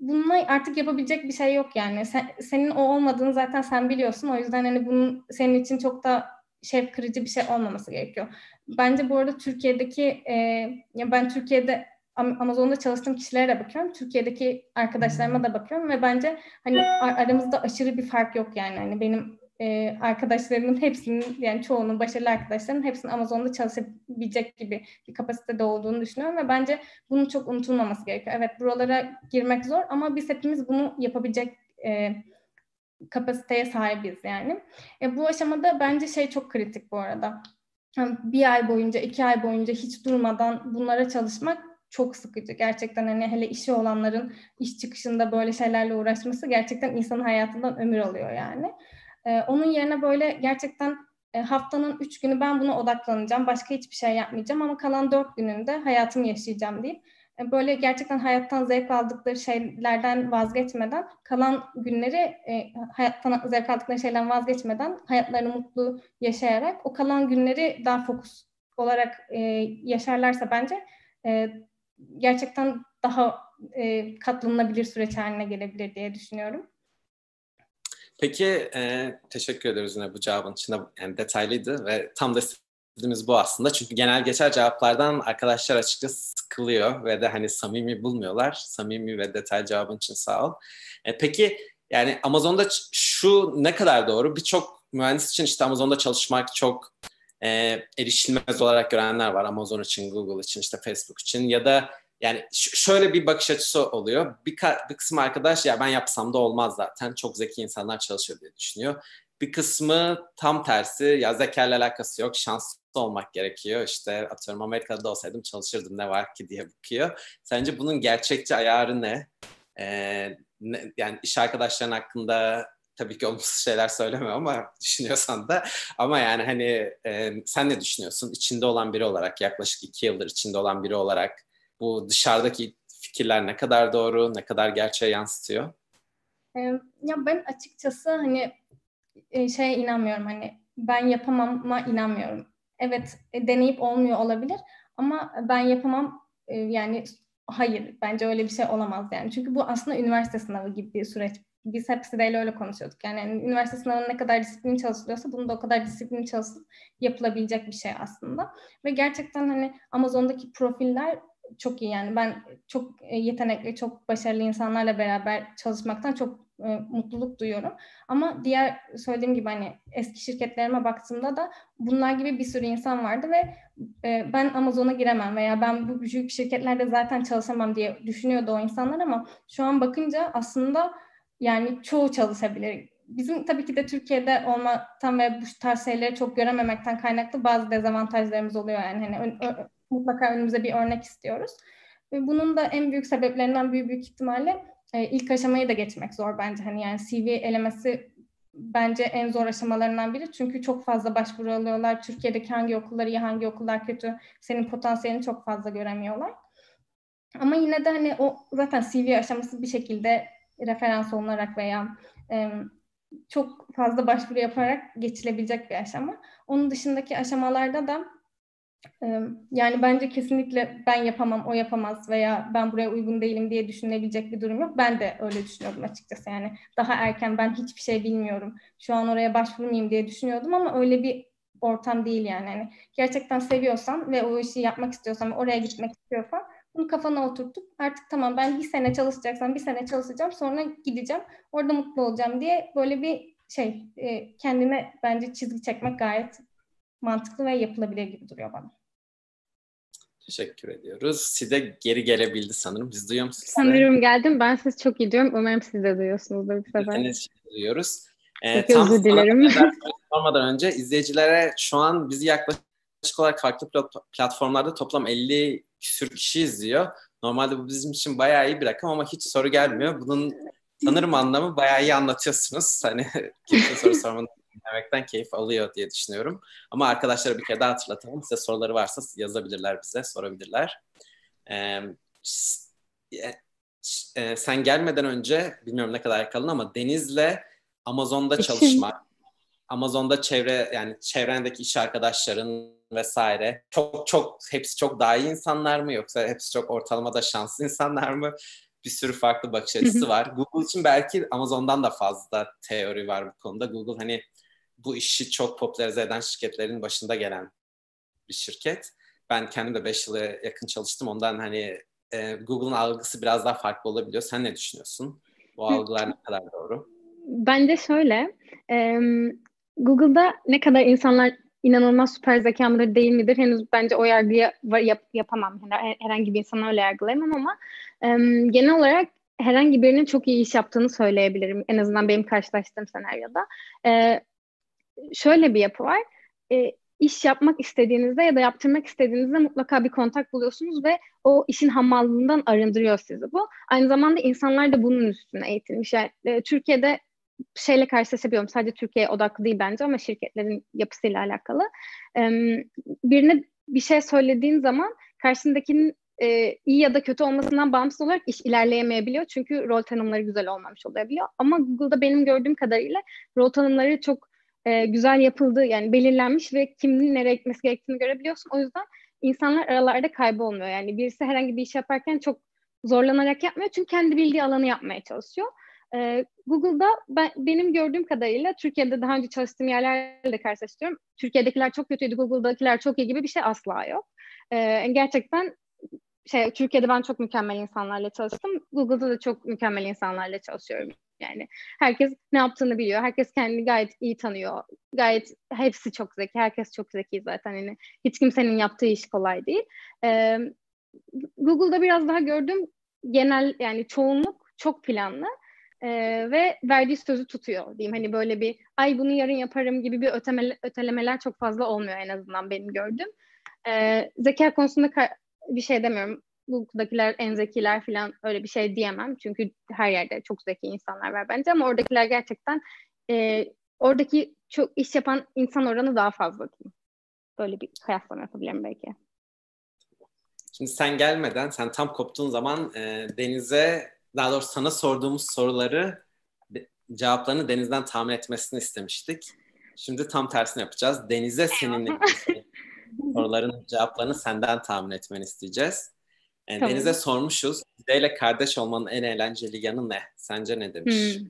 bununla artık yapabilecek bir şey yok yani. Sen, senin o olmadığını zaten sen biliyorsun. O yüzden hani bunun senin için çok da şef kırıcı bir şey olmaması gerekiyor. Bence bu arada Türkiye'deki e, ya ben Türkiye'de Amazon'da çalıştığım kişilere de bakıyorum. Türkiye'deki arkadaşlarıma da bakıyorum ve bence hani aramızda aşırı bir fark yok yani. Hani benim e, arkadaşlarımın hepsinin yani çoğunun başarılı arkadaşlarımın hepsinin Amazon'da çalışabilecek gibi bir kapasitede olduğunu düşünüyorum ve bence bunun çok unutulmaması gerekiyor. Evet buralara girmek zor ama biz hepimiz bunu yapabilecek e, kapasiteye sahibiz yani. E, bu aşamada bence şey çok kritik bu arada. Bir ay boyunca, iki ay boyunca hiç durmadan bunlara çalışmak çok sıkıcı. Gerçekten hani hele işi olanların iş çıkışında böyle şeylerle uğraşması gerçekten insanın hayatından ömür alıyor yani. Ee, onun yerine böyle gerçekten e, haftanın üç günü ben buna odaklanacağım. Başka hiçbir şey yapmayacağım ama kalan dört gününde hayatımı yaşayacağım deyip e, böyle gerçekten hayattan zevk aldıkları şeylerden vazgeçmeden kalan günleri e, hayattan zevk aldıkları şeylerden vazgeçmeden hayatlarını mutlu yaşayarak o kalan günleri daha fokus olarak e, yaşarlarsa bence gerçekten daha e, katlanılabilir süreç haline gelebilir diye düşünüyorum. Peki e, teşekkür ederiz yine bu cevabın için yani detaylıydı ve tam da istediğimiz bu aslında. Çünkü genel geçer cevaplardan arkadaşlar açıkçası sıkılıyor ve de hani samimi bulmuyorlar. Samimi ve detaylı cevabın için sağ ol. E, peki yani Amazon'da şu ne kadar doğru? Birçok mühendis için işte Amazon'da çalışmak çok e, erişilmez olarak görenler var. Amazon için, Google için, işte Facebook için ya da yani şöyle bir bakış açısı oluyor. Bir, bir kısım arkadaş ya ben yapsam da olmaz zaten. Çok zeki insanlar çalışıyor diye düşünüyor. Bir kısmı tam tersi ya zekayla alakası yok. Şanslı olmak gerekiyor. İşte atıyorum Amerika'da olsaydım çalışırdım ne var ki diye bakıyor. Sence bunun gerçekçi ayarı ne? Ee, ne yani iş arkadaşların hakkında tabii ki olumsuz şeyler söyleme ama düşünüyorsan da ama yani hani e, sen ne düşünüyorsun? İçinde olan biri olarak yaklaşık iki yıldır içinde olan biri olarak bu dışarıdaki fikirler ne kadar doğru, ne kadar gerçeğe yansıtıyor? Ya ben açıkçası hani şeye inanmıyorum hani ben yapamama inanmıyorum. Evet e, deneyip olmuyor olabilir ama ben yapamam yani hayır bence öyle bir şey olamaz yani. Çünkü bu aslında üniversite sınavı gibi bir süreç. Biz hepsi de öyle konuşuyorduk. Yani, yani üniversite sınavında ne kadar disiplin çalışılıyorsa bunu da o kadar disiplin çalışıp yapılabilecek bir şey aslında. Ve gerçekten hani Amazon'daki profiller çok iyi yani ben çok e, yetenekli, çok başarılı insanlarla beraber çalışmaktan çok e, mutluluk duyuyorum. Ama diğer söylediğim gibi hani eski şirketlerime baktığımda da bunlar gibi bir sürü insan vardı ve e, ben Amazon'a giremem veya ben bu büyük şirketlerde zaten çalışamam diye düşünüyordu o insanlar ama şu an bakınca aslında yani çoğu çalışabilir. Bizim tabii ki de Türkiye'de olmaktan ve bu tarz şeyleri çok görememekten kaynaklı bazı dezavantajlarımız oluyor yani hani mutlaka önümüze bir örnek istiyoruz. Ve bunun da en büyük sebeplerinden büyük büyük ihtimalle e, ilk aşamayı da geçmek zor bence. Hani yani CV elemesi bence en zor aşamalarından biri. Çünkü çok fazla başvuru alıyorlar. Türkiye'deki hangi okullar iyi, hangi okullar kötü, senin potansiyelini çok fazla göremiyorlar. Ama yine de hani o zaten CV aşaması bir şekilde referans olunarak veya e, çok fazla başvuru yaparak geçilebilecek bir aşama. Onun dışındaki aşamalarda da yani bence kesinlikle ben yapamam, o yapamaz veya ben buraya uygun değilim diye düşünebilecek bir durum yok. Ben de öyle düşünüyordum açıkçası. Yani daha erken ben hiçbir şey bilmiyorum. Şu an oraya başvurmayayım diye düşünüyordum ama öyle bir ortam değil yani. yani gerçekten seviyorsan ve o işi yapmak istiyorsan oraya gitmek istiyorsan bunu kafana oturtup artık tamam ben bir sene çalışacaksam bir sene çalışacağım sonra gideceğim orada mutlu olacağım diye böyle bir şey kendine bence çizgi çekmek gayet mantıklı ve yapılabilir gibi duruyor bana. Teşekkür ediyoruz. Side geri gelebildi sanırım. Biz duyuyor musunuz? Sanırım geldim. Ben siz çok iyi diyorum. Umarım siz de duyuyorsunuzdur bu sefer. Henüz duyuyoruz. Ee, tam özür dilerim. Sormadan önce izleyicilere şu an bizi yaklaşık olarak farklı platformlarda toplam 50 küsür kişi izliyor. Normalde bu bizim için bayağı iyi bir rakam ama hiç soru gelmiyor. Bunun sanırım anlamı bayağı iyi anlatıyorsunuz. Hani kimse soru sormanın dinlemekten keyif alıyor diye düşünüyorum. Ama arkadaşlara bir kere daha hatırlatalım. Size soruları varsa yazabilirler bize, sorabilirler. Ee, e, sen gelmeden önce, bilmiyorum ne kadar kalın ama Deniz'le Amazon'da çalışmak, Amazon'da çevre yani çevrendeki iş arkadaşların vesaire çok çok hepsi çok daha iyi insanlar mı yoksa hepsi çok ortalamada şanslı insanlar mı? Bir sürü farklı bakış açısı var. Google için belki Amazon'dan da fazla teori var bu konuda. Google hani bu işi çok popülerize eden şirketlerin başında gelen bir şirket. Ben kendim de 5 yıla yakın çalıştım. Ondan hani e, Google'ın algısı biraz daha farklı olabiliyor. Sen ne düşünüyorsun? Bu algılar ne kadar doğru? Bence şöyle, e, Google'da ne kadar insanlar inanılmaz süper zeka mıdır değil midir henüz bence o yargıyı yap, yapamam. Herhangi bir insanı öyle yargılayamam ama e, genel olarak herhangi birinin çok iyi iş yaptığını söyleyebilirim. En azından benim karşılaştığım senaryoda. E, şöyle bir yapı var. E, iş yapmak istediğinizde ya da yaptırmak istediğinizde mutlaka bir kontak buluyorsunuz ve o işin hamallığından arındırıyor sizi bu. Aynı zamanda insanlar da bunun üstüne eğitilmiş. Yani, e, Türkiye'de şeyle karşılaşabiliyorum. Sadece Türkiye odaklı değil bence ama şirketlerin yapısıyla alakalı. E, birine bir şey söylediğin zaman karşındakinin e, iyi ya da kötü olmasından bağımsız olarak iş ilerleyemeyebiliyor. Çünkü rol tanımları güzel olmamış olabiliyor. Ama Google'da benim gördüğüm kadarıyla rol tanımları çok e, güzel yapıldı. Yani belirlenmiş ve kimin nereye gitmesi gerektiğini görebiliyorsun. O yüzden insanlar aralarda kaybolmuyor. Yani birisi herhangi bir iş yaparken çok zorlanarak yapmıyor. Çünkü kendi bildiği alanı yapmaya çalışıyor. Ee, Google'da ben, benim gördüğüm kadarıyla Türkiye'de daha önce çalıştığım yerlerle karşılaştırıyorum. Türkiye'dekiler çok kötüydü, Google'dakiler çok iyi gibi bir şey asla yok. Ee, gerçekten şey Türkiye'de ben çok mükemmel insanlarla çalıştım. Google'da da çok mükemmel insanlarla çalışıyorum. Yani herkes ne yaptığını biliyor. Herkes kendini gayet iyi tanıyor. Gayet hepsi çok zeki. Herkes çok zeki zaten. Yani hiç kimsenin yaptığı iş kolay değil. Ee, Google'da biraz daha gördüm genel yani çoğunluk çok planlı. Ee, ve verdiği sözü tutuyor diyeyim. Hani böyle bir ay bunu yarın yaparım gibi bir ötemele, ötelemeler çok fazla olmuyor en azından benim gördüğüm. Ee, zeka konusunda bir şey demiyorum. Google'dakiler en zekiler falan öyle bir şey diyemem. Çünkü her yerde çok zeki insanlar var bence ama oradakiler gerçekten e, oradaki çok iş yapan insan oranı daha fazla diyeyim. Böyle bir kıyaslama yapabilirim belki. Şimdi sen gelmeden, sen tam koptuğun zaman e, Deniz'e, daha doğrusu sana sorduğumuz soruları cevaplarını Deniz'den tahmin etmesini istemiştik. Şimdi tam tersini yapacağız. Deniz'e seninle soruların cevaplarını senden tahmin etmeni isteyeceğiz. Yani tamam. Deniz'e sormuşuz. Zide'yle kardeş olmanın en eğlenceli yanı ne? Sence ne demiş? Hmm.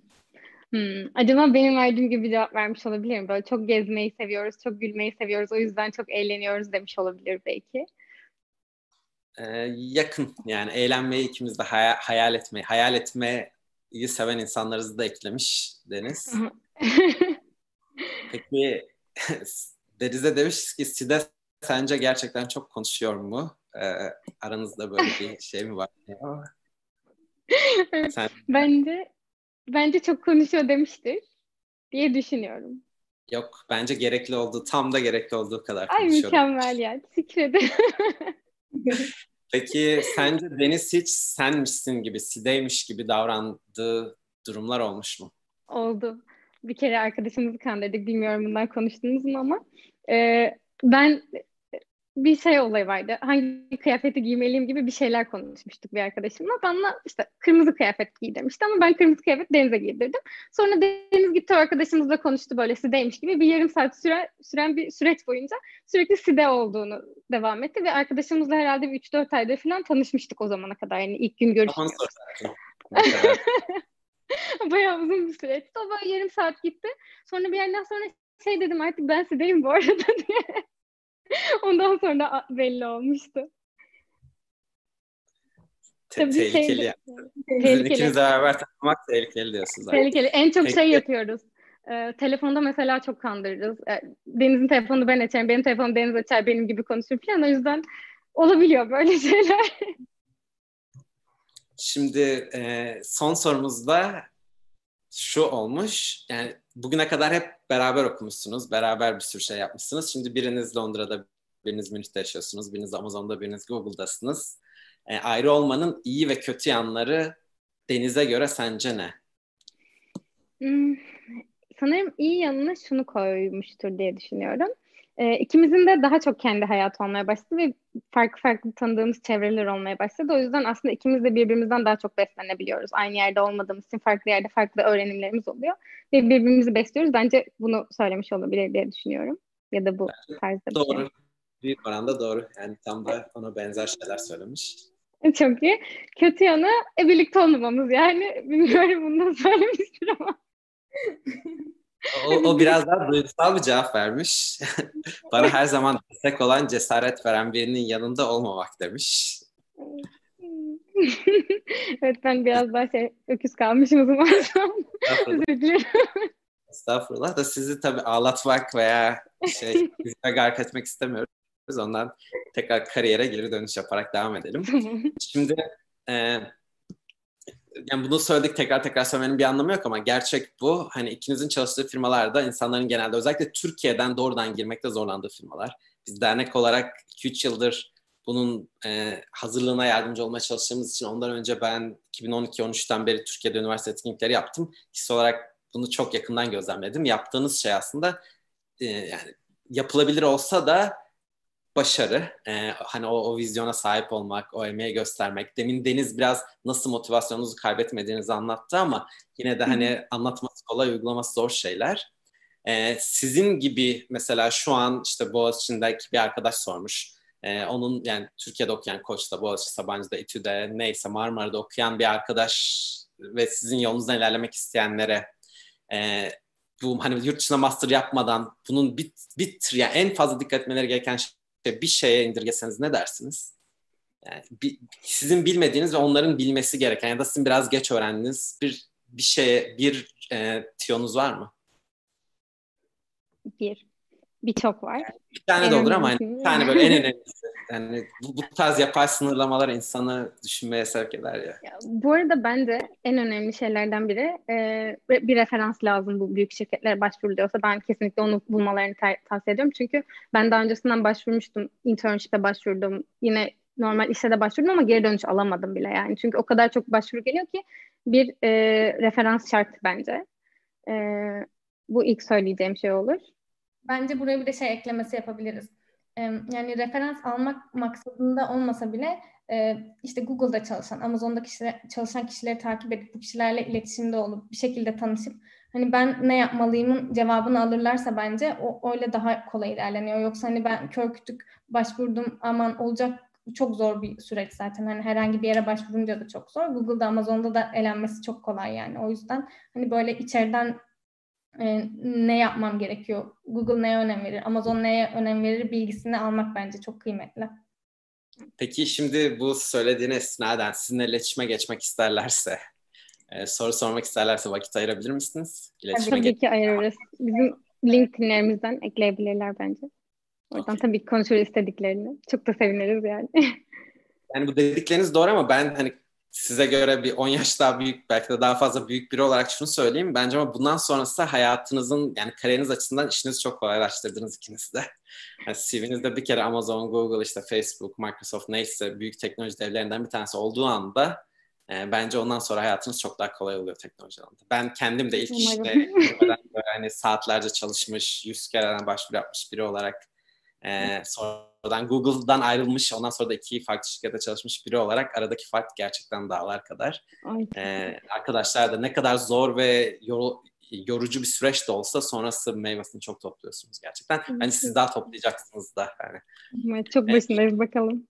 Hmm. Acaba benim verdiğim gibi cevap vermiş olabilir mi? Böyle çok gezmeyi seviyoruz, çok gülmeyi seviyoruz. O yüzden çok eğleniyoruz demiş olabilir belki. Ee, yakın yani eğlenmeyi ikimiz de hayal, hayal etmeyi, hayal etmeyi seven insanlarız da eklemiş Deniz. Peki Deniz'e demiş ki Side sence gerçekten çok konuşuyor mu? Ee, aranızda böyle bir şey mi var? Sen... Bence bence çok konuşuyor demiştir diye düşünüyorum. Yok bence gerekli olduğu tam da gerekli olduğu kadar Ay mükemmel ya. Teşekkür ederim. Peki sence Deniz hiç senmişsin gibi, Side'ymiş gibi davrandığı durumlar olmuş mu? Oldu. Bir kere arkadaşımızı kandırdık. Bilmiyorum bundan konuştunuz mu ama. Ee, ben bir şey olayı vardı. Hangi kıyafeti giymeliyim gibi bir şeyler konuşmuştuk bir arkadaşımla. Bana işte kırmızı kıyafet giy demişti ama ben kırmızı kıyafet Deniz'e giydirdim. Sonra Deniz gitti arkadaşımızla konuştu böyle Side'ymiş gibi. Bir yarım saat süren, süren bir süreç boyunca sürekli Side olduğunu devam etti ve arkadaşımızla herhalde bir 3-4 ayda falan tanışmıştık o zamana kadar. Yani ilk gün görüşmüştük. Bayağı uzun bir süreçti. O böyle yarım saat gitti. Sonra bir yerden sonra şey dedim artık ben Side'yim bu arada diye. Ondan sonra belli olmuştu. Te- Tabii tehlikeli şey. Tehlikeli. İkiniz beraber takmak tehlikeli diyorsunuz. Tehlikeli. En çok şey yapıyoruz. Ee, telefonda mesela çok kandırırız. Ee, Deniz'in telefonu ben açarım, benim telefonum Deniz açar, benim gibi konuşur falan. O yüzden olabiliyor böyle şeyler. Şimdi e, son sorumuzda şu olmuş. Yani bugüne kadar hep beraber okumuşsunuz. Beraber bir sürü şey yapmışsınız. Şimdi biriniz Londra'da, biriniz Münih'te yaşıyorsunuz. Biriniz Amazon'da, biriniz Google'dasınız. E, ayrı olmanın iyi ve kötü yanları Deniz'e göre sence ne? Hmm, sanırım iyi yanına şunu koymuştur diye düşünüyorum. E, ikimizin de daha çok kendi hayatı olmaya başladı ve farklı farklı tanıdığımız çevreler olmaya başladı. O yüzden aslında ikimiz de birbirimizden daha çok beslenebiliyoruz. Aynı yerde olmadığımız için farklı yerde farklı öğrenimlerimiz oluyor. Ve birbirimizi besliyoruz. Bence bunu söylemiş olabilir diye düşünüyorum. Ya da bu tarzda bir Doğru. Şey. Büyük oranda doğru. Yani tam da ona benzer şeyler söylemiş. Çok iyi. Kötü yanı e, birlikte olmamamız yani. Bilmiyorum bunu da söylemiştir ama. O, o biraz daha duygusal bir cevap vermiş. Bana her zaman destek olan, cesaret veren birinin yanında olmamak demiş. evet ben biraz daha şey öküz kalmışım o zaman. Özür. Estağfurullah da sizi tabii ağlatmak veya şey gark etmek istemiyoruz. Ondan tekrar kariyere geri dönüş yaparak devam edelim. Şimdi e, yani bunu söyledik tekrar tekrar söylemenin bir anlamı yok ama gerçek bu. Hani ikinizin çalıştığı firmalarda insanların genelde özellikle Türkiye'den doğrudan girmekte zorlandığı firmalar. Biz dernek olarak 2-3 yıldır bunun e, hazırlığına yardımcı olmaya çalıştığımız için ondan önce ben 2012-13'ten beri Türkiye'de üniversite etkinlikleri yaptım. Kişisel olarak bunu çok yakından gözlemledim. Yaptığınız şey aslında e, yani yapılabilir olsa da başarı. E, hani o, o vizyona sahip olmak, o emeği göstermek. Demin Deniz biraz nasıl motivasyonunuzu kaybetmediğinizi anlattı ama yine de hani anlatması kolay, uygulaması zor şeyler. E, sizin gibi mesela şu an işte Boğaziçi'ndeki bir arkadaş sormuş. Ee, onun yani Türkiye'de okuyan Koç'ta, Boğaziçi, Sabancı'da, İTÜ'de neyse Marmara'da okuyan bir arkadaş ve sizin yolunuzdan ilerlemek isteyenlere e, bu hani yurt dışına master yapmadan bunun bir, bir yani en fazla dikkat etmeleri gereken şey bir şeye indirgeseniz ne dersiniz? Yani bir, sizin bilmediğiniz ve onların bilmesi gereken ya da sizin biraz geç öğrendiğiniz bir bir şeye bir e, tiyonuz var mı? Bir. Birçok var. Bir tane de olur ama hani bir tane böyle en önemlisi. Yani bu, bu tarz yapay sınırlamalar insanı düşünmeye sevk eder ya. ya. Bu arada bence en önemli şeylerden biri e, bir referans lazım bu büyük şirketlere başvuruluyorsa ben kesinlikle onu bulmalarını tavsiye ediyorum. Çünkü ben daha öncesinden başvurmuştum. Internship'e başvurdum. Yine normal işe de başvurdum ama geri dönüş alamadım bile yani. Çünkü o kadar çok başvuru geliyor ki bir e, referans şart bence. E, bu ilk söyleyeceğim şey olur. Bence buraya bir de şey eklemesi yapabiliriz. Yani referans almak maksadında olmasa bile işte Google'da çalışan, Amazon'da kişiler, çalışan kişileri takip edip bu kişilerle iletişimde olup bir şekilde tanışıp hani ben ne yapmalıyımın cevabını alırlarsa bence o öyle daha kolay ilerleniyor. Yoksa hani ben kör kütük başvurdum aman olacak çok zor bir süreç zaten. Hani herhangi bir yere başvurunca da çok zor. Google'da, Amazon'da da elenmesi çok kolay yani. O yüzden hani böyle içeriden e, ne yapmam gerekiyor? Google neye önem verir? Amazon neye önem verir? Bilgisini almak bence çok kıymetli. Peki şimdi bu söylediğine istinaden sizinle iletişime geçmek isterlerse, e, soru sormak isterlerse vakit ayırabilir misiniz? İletişime tabii ki ayırırız. Bizim LinkedIn'lerimizden ekleyebilirler bence. Oradan okay. tabii konuşur istediklerini. Çok da seviniriz yani. Yani bu dedikleriniz doğru ama ben hani size göre bir 10 yaş daha büyük belki de daha fazla büyük biri olarak şunu söyleyeyim. Bence ama bundan sonrası hayatınızın yani kariyeriniz açısından işinizi çok kolaylaştırdınız ikiniz de. Yani CV'nizde bir kere Amazon, Google, işte Facebook, Microsoft neyse büyük teknoloji devlerinden bir tanesi olduğu anda e, bence ondan sonra hayatınız çok daha kolay oluyor teknoloji alanında. Ben kendim de ilk işte böyle hani saatlerce çalışmış, yüz kereden başvuru yapmış biri olarak e, sonradan Google'dan ayrılmış, ondan sonra da iki farklı şirkette çalışmış biri olarak aradaki fark gerçekten dağlar kadar. E, arkadaşlar da ne kadar zor ve yor, yorucu bir süreç de olsa sonrası meyvesini çok topluyorsunuz gerçekten. Hani siz daha toplayacaksınız da. Yani. Evet, çok başındayız evet. bakalım.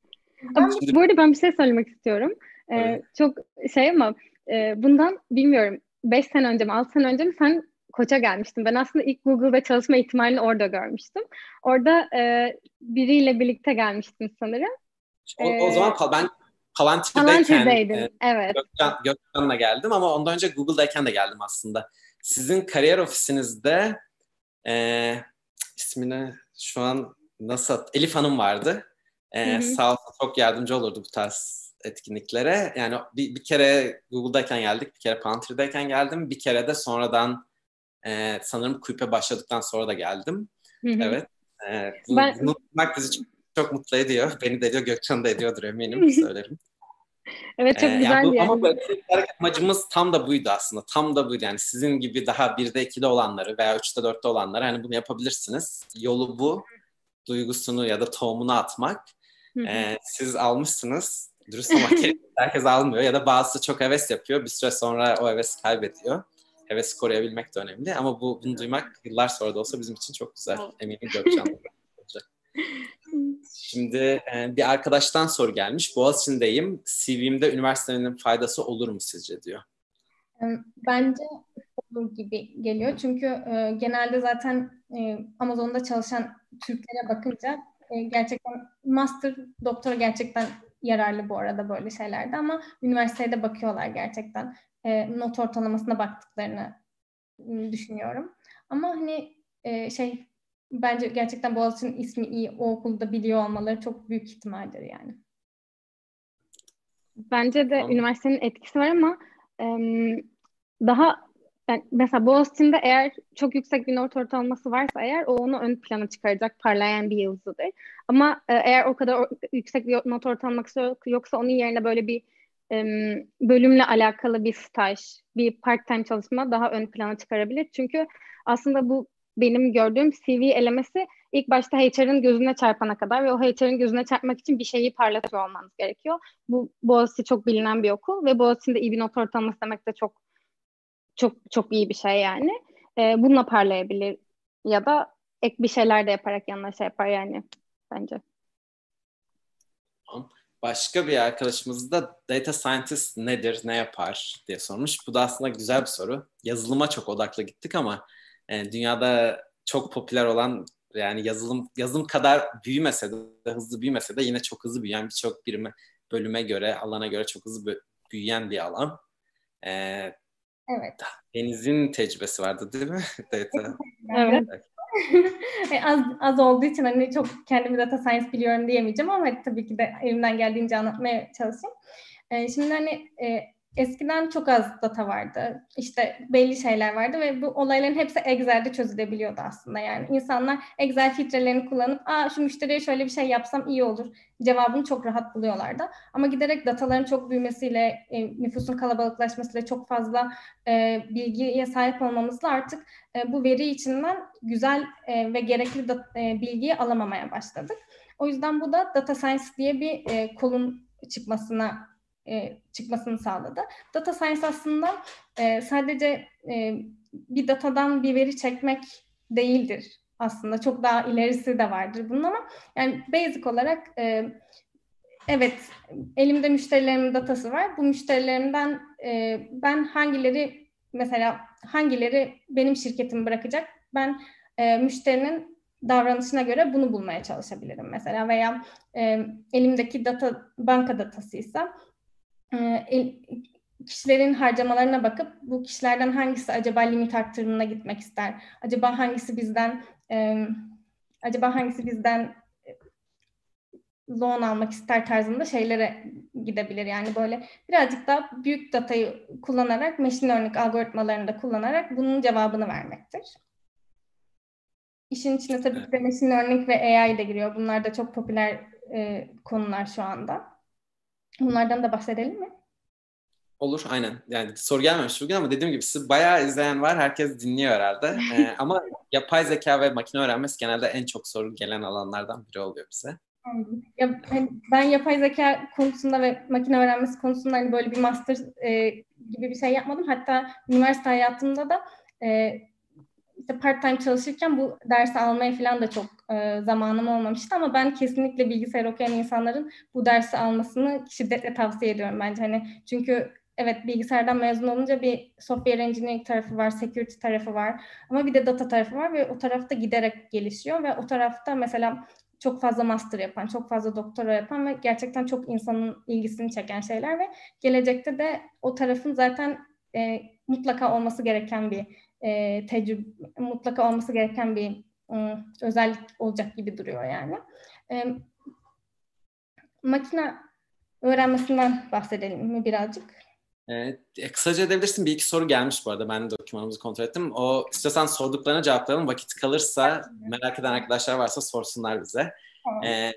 Ama Şimdi... bu arada ben bir şey söylemek istiyorum. Ee, evet. Çok şey ama e, bundan bilmiyorum 5 sene önce mi 6 sene önce mi sen Koç'a gelmiştim. Ben aslında ilk Google'da çalışma ihtimalini orada görmüştüm. Orada e, biriyle birlikte gelmiştim sanırım. O, o zaman e, ben Palantir'deyken e, evet. Gökcan, Gökcan'la geldim ama ondan önce Google'dayken de geldim aslında. Sizin kariyer ofisinizde e, ismini şu an nasıl Elif Hanım vardı. E, Sağ olsun çok yardımcı olurdu bu tarz etkinliklere. Yani bir, bir kere Google'dayken geldik, bir kere Palantir'dayken geldim, bir kere de sonradan e, sanırım kulüpe başladıktan sonra da geldim. Hı hı. Evet. E, bu, ben... Bunu bizi çok, çok mutlu ediyor. Beni de ediyor, Gökçen de ediyordur eminim söylerim. evet çok ee, güzel yani bu, yani. Ama böyle amacımız tam da buydu aslında. Tam da buydu yani sizin gibi daha birde ikide olanları veya üçte dörtte olanları hani bunu yapabilirsiniz. Yolu bu. Duygusunu ya da tohumunu atmak. Ee, siz almışsınız. Dürüst olmak herkes almıyor ya da bazısı çok heves yapıyor. Bir süre sonra o hevesi kaybediyor hevesi koruyabilmek de önemli. Ama bu bunu duymak yıllar sonra da olsa bizim için çok güzel. Eminim olacak. Şimdi e, bir arkadaştan soru gelmiş. Boğaziçi'ndeyim. CV'mde üniversitenin faydası olur mu sizce diyor. Bence gibi geliyor. Çünkü e, genelde zaten e, Amazon'da çalışan Türklere bakınca e, gerçekten master doktora gerçekten yararlı bu arada böyle şeylerde ama üniversitede bakıyorlar gerçekten. E, not ortalamasına baktıklarını düşünüyorum. Ama hani e, şey bence gerçekten Boğaziçi'nin ismi iyi, o okulda biliyor olmaları çok büyük ihtimaldir yani. Bence de tamam. üniversitenin etkisi var ama e, daha yani mesela Boğaziçi'nde eğer çok yüksek bir not ortalaması varsa eğer o onu ön plana çıkaracak parlayan bir yıldızıdır. Ama e, eğer o kadar yüksek bir not ortalaması yoksa onun yerine böyle bir bölümle alakalı bir staj, bir part-time çalışma daha ön plana çıkarabilir. Çünkü aslında bu benim gördüğüm CV elemesi ilk başta HR'ın gözüne çarpana kadar ve o HR'ın gözüne çarpmak için bir şeyi parlatıyor olmanız gerekiyor. Bu Boğaziçi çok bilinen bir okul ve Boğaziçi'nde iyi bir not ortalaması demek de çok çok çok iyi bir şey yani. E, bununla parlayabilir ya da ek bir şeyler de yaparak yanına şey yapar yani bence. Başka bir arkadaşımız da data scientist nedir, ne yapar diye sormuş. Bu da aslında güzel bir soru. Yazılıma çok odaklı gittik ama e, dünyada çok popüler olan yani yazılım yazılım kadar büyümese de hızlı büyümese de yine çok hızlı büyüyen birçok birime bölüme göre alana göre çok hızlı büyüyen bir alan. Ee, evet. Deniz'in tecrübesi vardı değil mi? Data. evet. az, az olduğu için hani çok kendimi data science biliyorum diyemeyeceğim ama tabii ki de elimden geldiğince anlatmaya çalışayım. Ee, şimdi hani e, eskiden çok az data vardı. İşte belli şeyler vardı ve bu olayların hepsi Excel'de çözülebiliyordu aslında. Yani insanlar Excel filtrelerini kullanıp Aa, şu müşteriye şöyle bir şey yapsam iyi olur cevabını çok rahat buluyorlardı. Ama giderek dataların çok büyümesiyle, e, nüfusun kalabalıklaşmasıyla çok fazla e, bilgiye sahip olmamızla artık e, bu veri içinden güzel e, ve gerekli da, e, bilgiyi alamamaya başladık. O yüzden bu da data science diye bir e, kolun çıkmasına e, çıkmasını sağladı. Data science aslında e, sadece e, bir datadan bir veri çekmek değildir aslında. Çok daha ilerisi de vardır bunun ama yani basic olarak e, evet elimde müşterilerimin datası var. Bu müşterilerimden e, ben hangileri mesela hangileri benim şirketimi bırakacak? Ben e, müşterinin davranışına göre bunu bulmaya çalışabilirim mesela veya e, elimdeki data banka datasıysa e, kişilerin harcamalarına bakıp bu kişilerden hangisi acaba limit arttırımına gitmek ister? Acaba hangisi bizden e, acaba hangisi bizden loan almak ister tarzında şeylere gidebilir. Yani böyle birazcık daha büyük datayı kullanarak, machine learning algoritmalarını da kullanarak bunun cevabını vermektir. İşin içine tabii ki de machine learning ve AI de giriyor. Bunlar da çok popüler e, konular şu anda. Bunlardan da bahsedelim mi? Olur aynen. Yani soru gelmemiş bugün ama dediğim gibi sizi bayağı izleyen var. Herkes dinliyor herhalde. Ee, ama yapay zeka ve makine öğrenmesi genelde en çok soru gelen alanlardan biri oluyor bize. Ya, hani ben yapay zeka konusunda ve makine öğrenmesi konusunda hani böyle bir master e, gibi bir şey yapmadım. Hatta üniversite hayatımda da e, işte part time çalışırken bu dersi almaya falan da çok e, zamanım olmamıştı ama ben kesinlikle bilgisayar okuyan insanların bu dersi almasını şiddetle tavsiye ediyorum bence. Hani çünkü evet bilgisayardan mezun olunca bir software engineering tarafı var, security tarafı var ama bir de data tarafı var ve o tarafta giderek gelişiyor ve o tarafta mesela çok fazla master yapan, çok fazla doktora yapan ve gerçekten çok insanın ilgisini çeken şeyler ve gelecekte de o tarafın zaten e, mutlaka olması gereken bir e, tecrübe, mutlaka olması gereken bir e, özellik olacak gibi duruyor yani. E, makine öğrenmesinden bahsedelim mi birazcık? Evet, kısaca edebilirsin. Bir iki soru gelmiş bu arada. Ben de dokümanımızı kontrol ettim. O istiyorsan sorduklarına cevaplayalım. Vakit kalırsa merak eden arkadaşlar varsa sorsunlar bize. Tamam. Ee,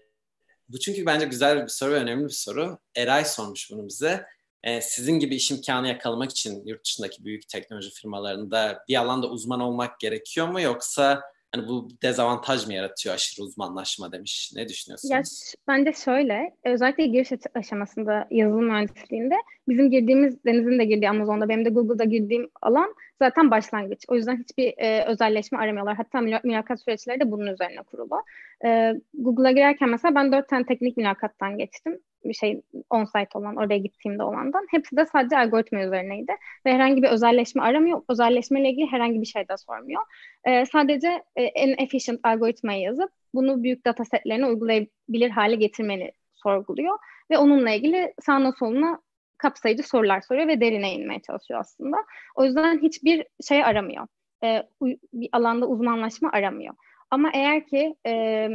bu çünkü bence güzel bir soru ve önemli bir soru. Eray sormuş bunu bize. Ee, sizin gibi iş imkanı yakalamak için yurt dışındaki büyük teknoloji firmalarında bir alanda uzman olmak gerekiyor mu yoksa hani bu dezavantaj mı yaratıyor aşırı uzmanlaşma demiş. Ne düşünüyorsunuz? Ya, bence şöyle, özellikle giriş aşamasında yazılım mühendisliğinde bizim girdiğimiz, Deniz'in de girdiği Amazon'da, benim de Google'da girdiğim alan zaten başlangıç. O yüzden hiçbir e, özelleşme aramıyorlar. Hatta mülakat süreçleri de bunun üzerine kurulu. E, Google'a girerken mesela ben dört tane teknik mülakattan geçtim. Şey on-site olan, oraya gittiğimde olandan. Hepsi de sadece algoritma üzerineydi. Ve herhangi bir özelleşme aramıyor. Özelleşmeyle ilgili herhangi bir şey de sormuyor. E, sadece en efficient algoritmayı yazıp bunu büyük data setlerine uygulayabilir hale getirmeni sorguluyor. Ve onunla ilgili sağına soluna kapsayıcı sorular soruyor ve derine inmeye çalışıyor aslında. O yüzden hiçbir şey aramıyor. E, bir alanda uzmanlaşma aramıyor. Ama eğer ki e,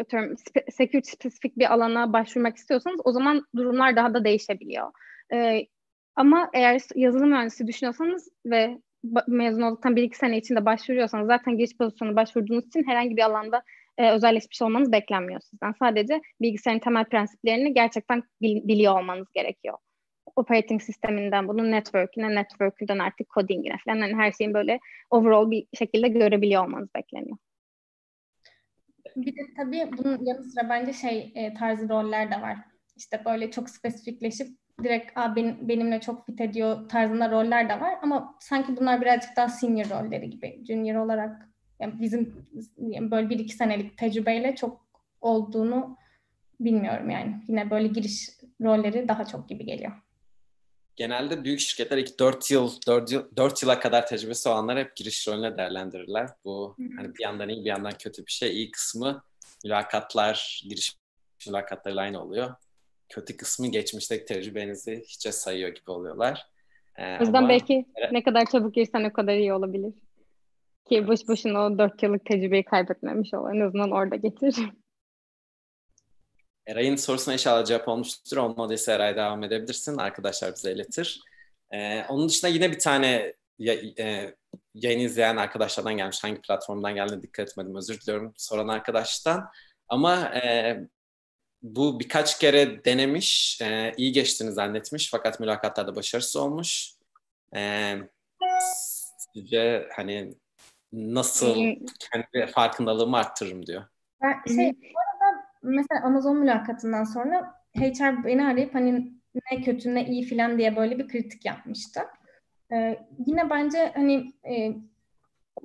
atıyorum security spesifik bir alana başvurmak istiyorsanız o zaman durumlar daha da değişebiliyor. E, ama eğer yazılım mühendisi düşünüyorsanız ve mezun olduktan bir iki sene içinde başvuruyorsanız zaten giriş pozisyonu başvurduğunuz için herhangi bir alanda e, özelleşmiş olmanız beklenmiyor sizden. Sadece bilgisayarın temel prensiplerini gerçekten bil, biliyor olmanız gerekiyor. Operating sisteminden bunun network'üne, network'ünden artık coding'ine falan yani her şeyin böyle overall bir şekilde görebiliyor olmanız bekleniyor. Bir de tabii bunun yanı sıra bence şey e, tarzı roller de var. İşte böyle çok spesifikleşip direkt Aa, benim, benimle çok fit ediyor tarzında roller de var. Ama sanki bunlar birazcık daha senior rolleri gibi. Junior olarak yani bizim yani böyle bir iki senelik tecrübeyle çok olduğunu bilmiyorum yani. Yine böyle giriş rolleri daha çok gibi geliyor. Genelde büyük şirketler 4 yıl, 4 yıl 4 yıla kadar tecrübesi olanlar hep giriş rolüne değerlendirirler. Bu hani bir yandan iyi bir yandan kötü bir şey. İyi kısmı mülakatlar, giriş mülakatlarıyla aynı oluyor. Kötü kısmı geçmişteki tecrübenizi hiçe sayıyor gibi oluyorlar. Ee, o yüzden ama... belki ne kadar çabuk girsen o kadar iyi olabilir. Ki boş boşuna o 4 yıllık tecrübeyi kaybetmemiş ol. En azından orada getir. Eray'ın sorusuna inşallah cevap olmuştur. Olmadıysa Eray devam edebilirsin. Arkadaşlar bize iletir. Ee, onun dışında yine bir tane ya, e, yayın izleyen arkadaşlardan gelmiş. Hangi platformdan geldiğine dikkat etmedim. Özür diliyorum soran arkadaştan. Ama e, bu birkaç kere denemiş. E, iyi geçtiğini zannetmiş. Fakat mülakatlarda başarısız olmuş. E, sizce hani nasıl kendi farkındalığımı arttırırım diyor. Ben şey, mesela Amazon mülakatından sonra HR beni arayıp hani ne kötü ne iyi filan diye böyle bir kritik yapmıştı. Ee, yine bence hani e,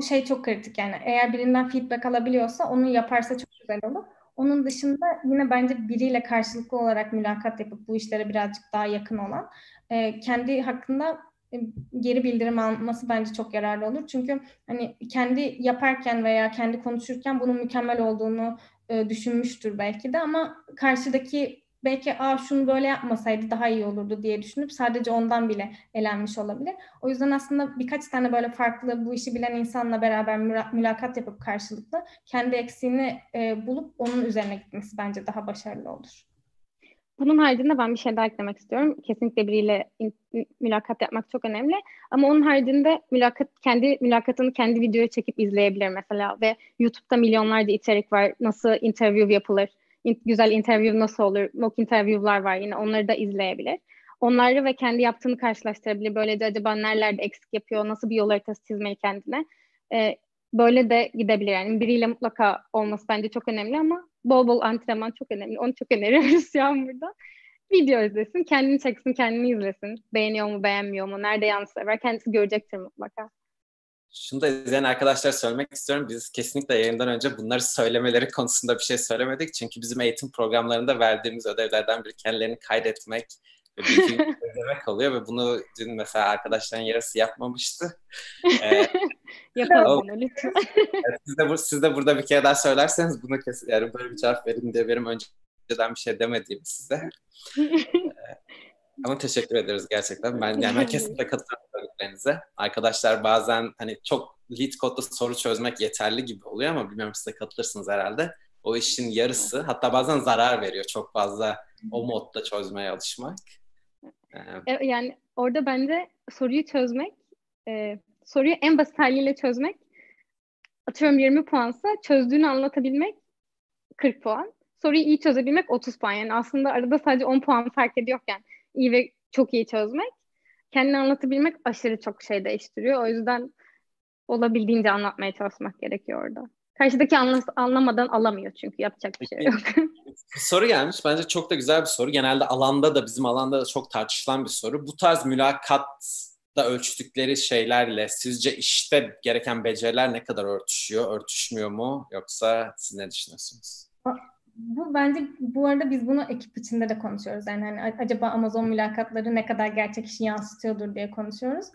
şey çok kritik yani eğer birinden feedback alabiliyorsa onu yaparsa çok güzel olur. Onun dışında yine bence biriyle karşılıklı olarak mülakat yapıp bu işlere birazcık daha yakın olan e, kendi hakkında e, geri bildirim alması bence çok yararlı olur. Çünkü hani kendi yaparken veya kendi konuşurken bunun mükemmel olduğunu e, düşünmüştür belki de ama karşıdaki belki Aa, şunu böyle yapmasaydı daha iyi olurdu diye düşünüp sadece ondan bile elenmiş olabilir. O yüzden aslında birkaç tane böyle farklı bu işi bilen insanla beraber mülakat yapıp karşılıklı kendi eksiğini e, bulup onun üzerine gitmesi bence daha başarılı olur. Bunun haricinde ben bir şey daha eklemek istiyorum. Kesinlikle biriyle mülakat yapmak çok önemli. Ama onun haricinde mülakat kendi mülakatını kendi videoya çekip izleyebilir mesela ve YouTube'da milyonlarca içerik var. Nasıl interview yapılır? In, güzel interview nasıl olur? Mock interview'lar var yine onları da izleyebilir. Onları ve kendi yaptığını karşılaştırabilir. Böylece acaba nerelerde eksik yapıyor? Nasıl bir yol haritası çizmeli kendine? Ee, böyle de gidebilir. Yani biriyle mutlaka olması bence çok önemli ama bol bol antrenman çok önemli. Onu çok öneriyoruz Yağmur'da. Video izlesin, kendini çeksin, kendini izlesin. Beğeniyor mu, beğenmiyor mu, nerede yanlış sever kendisi görecektir mutlaka. Şunu da izleyen arkadaşlar söylemek istiyorum. Biz kesinlikle yayından önce bunları söylemeleri konusunda bir şey söylemedik. Çünkü bizim eğitim programlarında verdiğimiz ödevlerden biri kendilerini kaydetmek, ve demek oluyor ve bunu dün mesela arkadaşların yarısı yapmamıştı. Ee, Yapalım bunu lütfen. siz, de, bu, siz de burada bir kere daha söylerseniz bunu kesin, yani böyle bir cevap verin diye benim önceden bir şey demediğim size. ama teşekkür ederiz gerçekten. Ben yani ben kesinlikle katılıyorum söylediklerinize. Arkadaşlar bazen hani çok lead kodda soru çözmek yeterli gibi oluyor ama bilmiyorum siz de katılırsınız herhalde. O işin yarısı hatta bazen zarar veriyor çok fazla o modda çözmeye alışmak. E, yani orada bence soruyu çözmek, e, soruyu en basit haliyle çözmek, atıyorum 20 puansa çözdüğünü anlatabilmek 40 puan. Soruyu iyi çözebilmek 30 puan. Yani aslında arada sadece 10 puan fark ediyorken iyi ve çok iyi çözmek, kendini anlatabilmek aşırı çok şey değiştiriyor. O yüzden olabildiğince anlatmaya çalışmak gerekiyor orada. Karşıdaki anlamadan alamıyor çünkü yapacak bir şey yok. soru gelmiş. Bence çok da güzel bir soru. Genelde alanda da bizim alanda da çok tartışılan bir soru. Bu tarz mülakatta ölçtükleri şeylerle sizce işte gereken beceriler ne kadar örtüşüyor? Örtüşmüyor mu? Yoksa siz ne düşünüyorsunuz? bu bence bu arada biz bunu ekip içinde de konuşuyoruz. Yani hani acaba Amazon mülakatları ne kadar gerçek işi yansıtıyordur diye konuşuyoruz.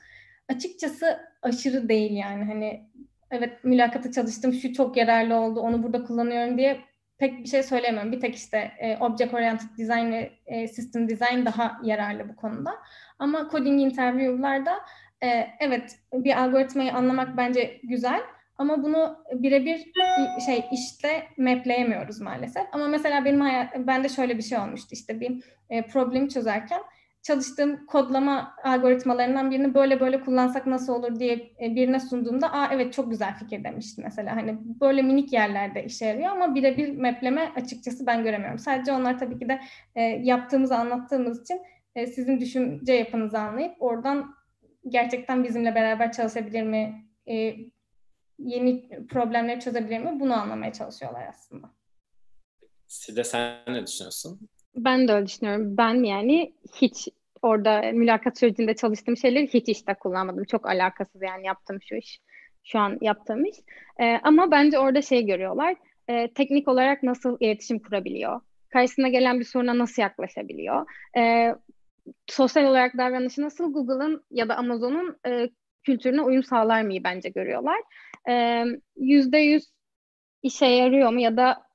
Açıkçası aşırı değil yani hani evet mülakata çalıştım şu çok yararlı oldu onu burada kullanıyorum diye pek bir şey söylemiyorum. Bir tek işte e, Object Oriented Design ve e, System Design daha yararlı bu konuda. Ama coding interview'larda e, evet bir algoritmayı anlamak bence güzel ama bunu birebir şey işte mapleyemiyoruz maalesef. Ama mesela benim hayat, bende şöyle bir şey olmuştu işte bir e, problemi çözerken çalıştığım kodlama algoritmalarından birini böyle böyle kullansak nasıl olur diye e, birine sunduğumda aa evet çok güzel fikir demişti mesela. Hani böyle minik yerlerde işe yarıyor ama birebir mapleme açıkçası ben göremiyorum. Sadece onlar tabii ki de e, yaptığımızı anlattığımız için e, sizin düşünce yapınızı anlayıp oradan gerçekten bizimle beraber çalışabilir mi? E, yeni problemleri çözebilir mi? Bunu anlamaya çalışıyorlar aslında. Side sen ne düşünüyorsun? Ben de öyle düşünüyorum. Ben yani hiç orada mülakat sürecinde çalıştığım şeyleri hiç işte kullanmadım. Çok alakasız yani yaptığım şu iş. Şu an yaptığım iş. Ee, ama bence orada şey görüyorlar. E, teknik olarak nasıl iletişim kurabiliyor? Karşısına gelen bir soruna nasıl yaklaşabiliyor? E, sosyal olarak davranışı nasıl Google'ın ya da Amazon'un e, kültürüne uyum sağlar mıyı bence görüyorlar. Yüzde yüz işe yarıyor mu ya da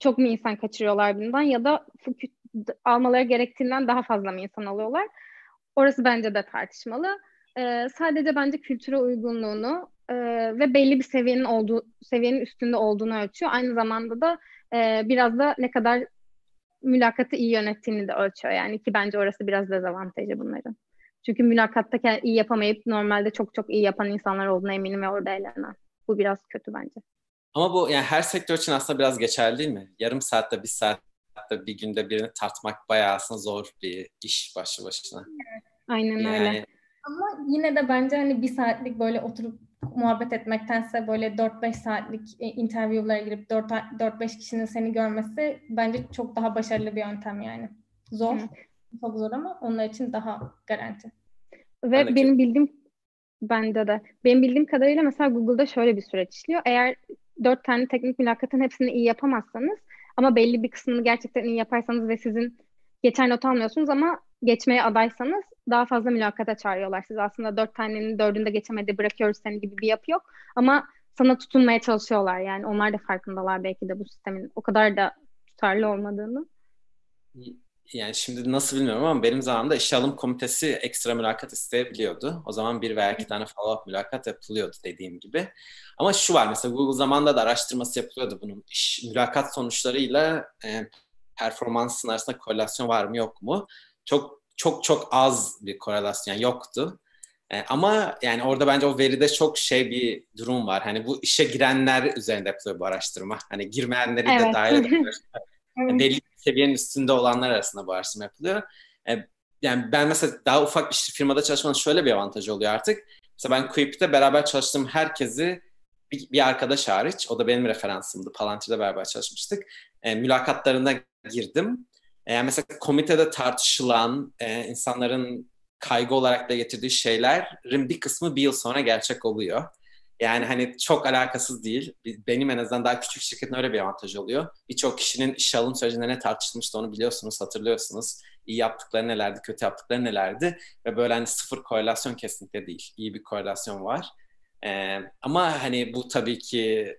çok mu insan kaçırıyorlar bundan ya da almaları gerektiğinden daha fazla mı insan alıyorlar? Orası bence de tartışmalı. Ee, sadece bence kültüre uygunluğunu e, ve belli bir seviyenin olduğu seviyenin üstünde olduğunu ölçüyor. Aynı zamanda da e, biraz da ne kadar mülakatı iyi yönettiğini de ölçüyor. Yani ki bence orası biraz dezavantajı bunların. Çünkü mülakatta iyi yapamayıp normalde çok çok iyi yapan insanlar olduğuna eminim ve orada eğlenen. Bu biraz kötü bence. Ama bu yani her sektör için aslında biraz geçerli değil mi? Yarım saatte, bir saatte, bir günde birini tartmak bayağı aslında zor bir iş başlı başına. Aynen yani... öyle. Ama yine de bence hani bir saatlik böyle oturup muhabbet etmektense böyle 4-5 saatlik e, interview'lara girip 4-5 kişinin seni görmesi bence çok daha başarılı bir yöntem yani. Zor. Evet. Çok zor ama onlar için daha garanti. Ve Anneki. benim bildiğim bende de. Benim bildiğim kadarıyla mesela Google'da şöyle bir süreç işliyor. Eğer dört tane teknik mülakatın hepsini iyi yapamazsanız ama belli bir kısmını gerçekten iyi yaparsanız ve sizin geçer not almıyorsunuz ama geçmeye adaysanız daha fazla mülakata çağırıyorlar. Siz aslında dört tanenin dördünde geçemedi bırakıyoruz seni gibi bir yapı yok. Ama sana tutunmaya çalışıyorlar yani. Onlar da farkındalar belki de bu sistemin o kadar da tutarlı olmadığını yani şimdi nasıl bilmiyorum ama benim zamanımda işe alım komitesi ekstra mülakat isteyebiliyordu. O zaman bir veya iki tane follow-up mülakat yapılıyordu dediğim gibi. Ama şu var mesela Google zamanında da araştırması yapılıyordu bunun. İş, mülakat sonuçlarıyla e, performansın arasında korelasyon var mı yok mu? Çok çok çok az bir korelasyon yani yoktu. E, ama yani orada bence o veride çok şey bir durum var. Hani bu işe girenler üzerinde yapılıyor bu araştırma. Hani girmeyenleri evet. de dahil evet. Belli seviyenin üstünde olanlar arasında bu araştırma yapılıyor. E, yani ben mesela daha ufak bir firmada çalışmanın şöyle bir avantajı oluyor artık. Mesela ben Quip'te beraber çalıştığım herkesi bir, bir arkadaş hariç, o da benim referansımdı. Palantir'de beraber çalışmıştık. E, mülakatlarına girdim. E, mesela komitede tartışılan e, insanların kaygı olarak da getirdiği şeylerin bir kısmı bir yıl sonra gerçek oluyor. Yani hani çok alakasız değil. Benim en azından daha küçük şirketin öyle bir avantajı oluyor. Birçok kişinin iş alım sürecinde ne tartışılmıştı onu biliyorsunuz, hatırlıyorsunuz. İyi yaptıkları nelerdi, kötü yaptıkları nelerdi. Ve böyle hani sıfır korelasyon kesinlikle değil. İyi bir korelasyon var. Ee, ama hani bu tabii ki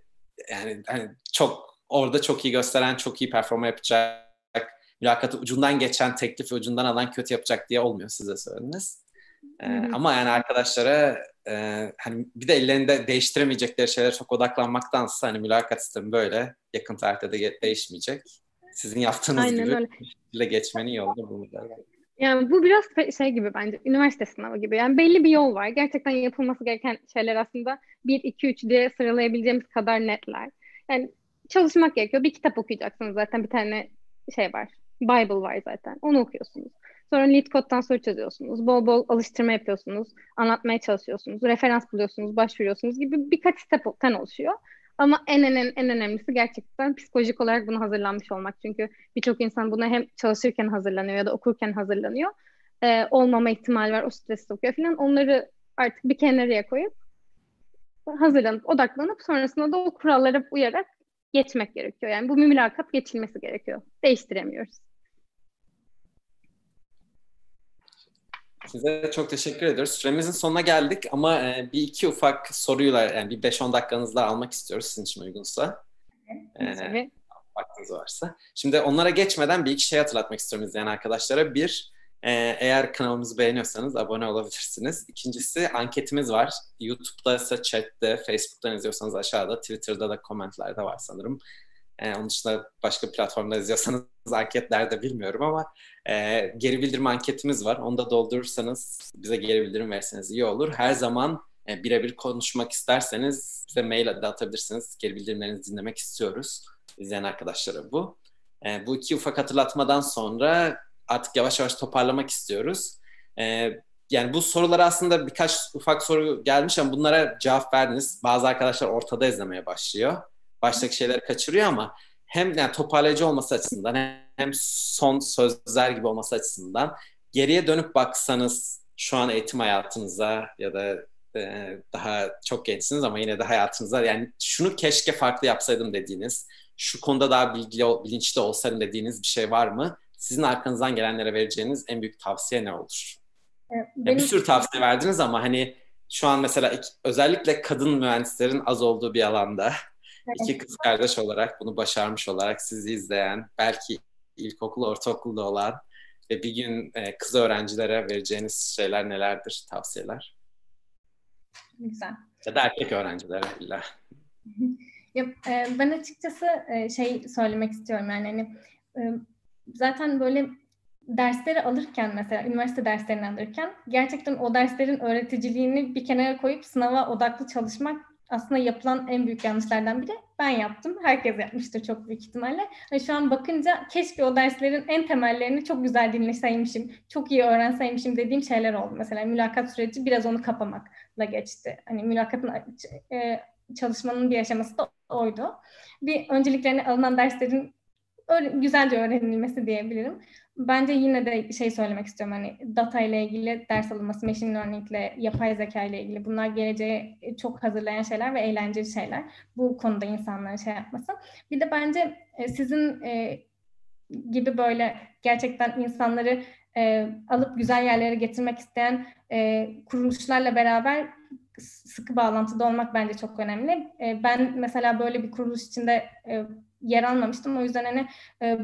yani hani çok orada çok iyi gösteren, çok iyi performa yapacak, mülakatı ucundan geçen teklifi ucundan alan kötü yapacak diye olmuyor size söylediniz. Ee, ama yani arkadaşlara e, hani bir de ellerinde değiştiremeyecekleri şeylere çok odaklanmaktansa hani mülakat sistemi böyle yakın tarihte de değişmeyecek. Sizin yaptığınız Aynen gibi öyle. geçmenin yolunu bulurlar. Yani bu biraz şey gibi bence üniversite sınavı gibi. Yani belli bir yol var. Gerçekten yapılması gereken şeyler aslında 1 2 3 diye sıralayabileceğimiz kadar netler. Yani çalışmak gerekiyor. Bir kitap okuyacaksınız zaten bir tane şey var. Bible var zaten. Onu okuyorsunuz. Sonra lead code'dan soru çözüyorsunuz. Bol bol alıştırma yapıyorsunuz. Anlatmaya çalışıyorsunuz. Referans buluyorsunuz, başvuruyorsunuz gibi birkaç stepten oluşuyor. Ama en en en, önemlisi gerçekten psikolojik olarak buna hazırlanmış olmak. Çünkü birçok insan buna hem çalışırken hazırlanıyor ya da okurken hazırlanıyor. Ee, olmama ihtimali var, o stres okuyor falan. Onları artık bir kenarıya koyup hazırlanıp, odaklanıp sonrasında da o kurallara uyarak geçmek gerekiyor. Yani bu mülakat geçilmesi gerekiyor. Değiştiremiyoruz. Size çok teşekkür ediyoruz. Süremizin sonuna geldik ama e, bir iki ufak soruyla yani bir 5-10 dakikanızda almak istiyoruz sizin için uygunsa. Ee, vaktiniz varsa. Şimdi onlara geçmeden bir iki şey hatırlatmak istiyorum izleyen arkadaşlara. Bir, e, eğer kanalımızı beğeniyorsanız abone olabilirsiniz. İkincisi anketimiz var. YouTube'da ise chatte, Facebook'tan izliyorsanız aşağıda, Twitter'da da komentlerde var sanırım. E, onun dışında başka platformda izliyorsanız anketlerde bilmiyorum ama e, geri bildirim anketimiz var. Onu da doldurursanız bize geri bildirim verseniz iyi olur. Her zaman e, birebir konuşmak isterseniz bize mail de atabilirsiniz. Geri bildirimlerinizi dinlemek istiyoruz. İzleyen arkadaşlara bu. E, bu iki ufak hatırlatmadan sonra artık yavaş yavaş toparlamak istiyoruz. E, yani bu sorular aslında birkaç ufak soru gelmiş ama bunlara cevap verdiniz. Bazı arkadaşlar ortada izlemeye başlıyor. Baştaki şeyleri kaçırıyor ama hem yani toparlayıcı olması açısından hem son sözler gibi olması açısından geriye dönüp baksanız şu an eğitim hayatınıza ya da e, daha çok gençsiniz ama yine de hayatınıza yani şunu keşke farklı yapsaydım dediğiniz, şu konuda daha bilgili, bilinçli olsaydım dediğiniz bir şey var mı? Sizin arkanızdan gelenlere vereceğiniz en büyük tavsiye ne olur? Benim... Yani bir sürü tavsiye verdiniz ama hani şu an mesela özellikle kadın mühendislerin az olduğu bir alanda iki kız kardeş olarak bunu başarmış olarak sizi izleyen belki ilkokul, ortaokulda olan ve bir gün e, kız öğrencilere vereceğiniz şeyler nelerdir, tavsiyeler? Güzel. Ya da erkek öğrencilere illa. ya, e, ben açıkçası e, şey söylemek istiyorum yani hani zaten böyle dersleri alırken mesela üniversite derslerini alırken gerçekten o derslerin öğreticiliğini bir kenara koyup sınava odaklı çalışmak aslında yapılan en büyük yanlışlardan biri ben yaptım. Herkes yapmıştır çok büyük ihtimalle. Hani şu an bakınca keşke o derslerin en temellerini çok güzel dinleseymişim, çok iyi öğrenseymişim dediğim şeyler oldu. Mesela mülakat süreci biraz onu kapamakla geçti. Hani mülakatın e, çalışmanın bir aşaması da oydu. Bir önceliklerini alınan derslerin güzelce öğrenilmesi diyebilirim. Bence yine de şey söylemek istiyorum hani data ile ilgili ders alınması, machine learning ile yapay zeka ile ilgili bunlar geleceğe çok hazırlayan şeyler ve eğlenceli şeyler. Bu konuda insanların şey yapması. Bir de bence e, sizin e, gibi böyle gerçekten insanları e, alıp güzel yerlere getirmek isteyen e, kuruluşlarla beraber sıkı bağlantıda olmak bence çok önemli. E, ben mesela böyle bir kuruluş içinde e, yer almamıştım. O yüzden hani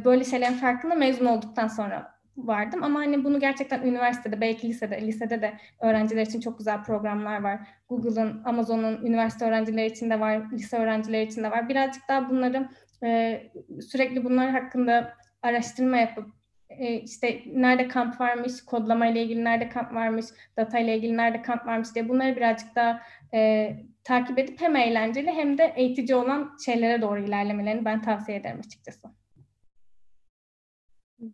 böyle şeylerin farkında mezun olduktan sonra vardım. Ama hani bunu gerçekten üniversitede, belki lisede, lisede de öğrenciler için çok güzel programlar var. Google'ın, Amazon'un üniversite öğrencileri için de var, lise öğrencileri için de var. Birazcık daha bunları e, sürekli bunlar hakkında araştırma yapıp e, işte nerede kamp varmış, kodlama ile ilgili nerede kamp varmış, data ile ilgili nerede kamp varmış diye bunları birazcık daha e, takip edip hem eğlenceli hem de eğitici olan şeylere doğru ilerlemelerini ben tavsiye ederim açıkçası.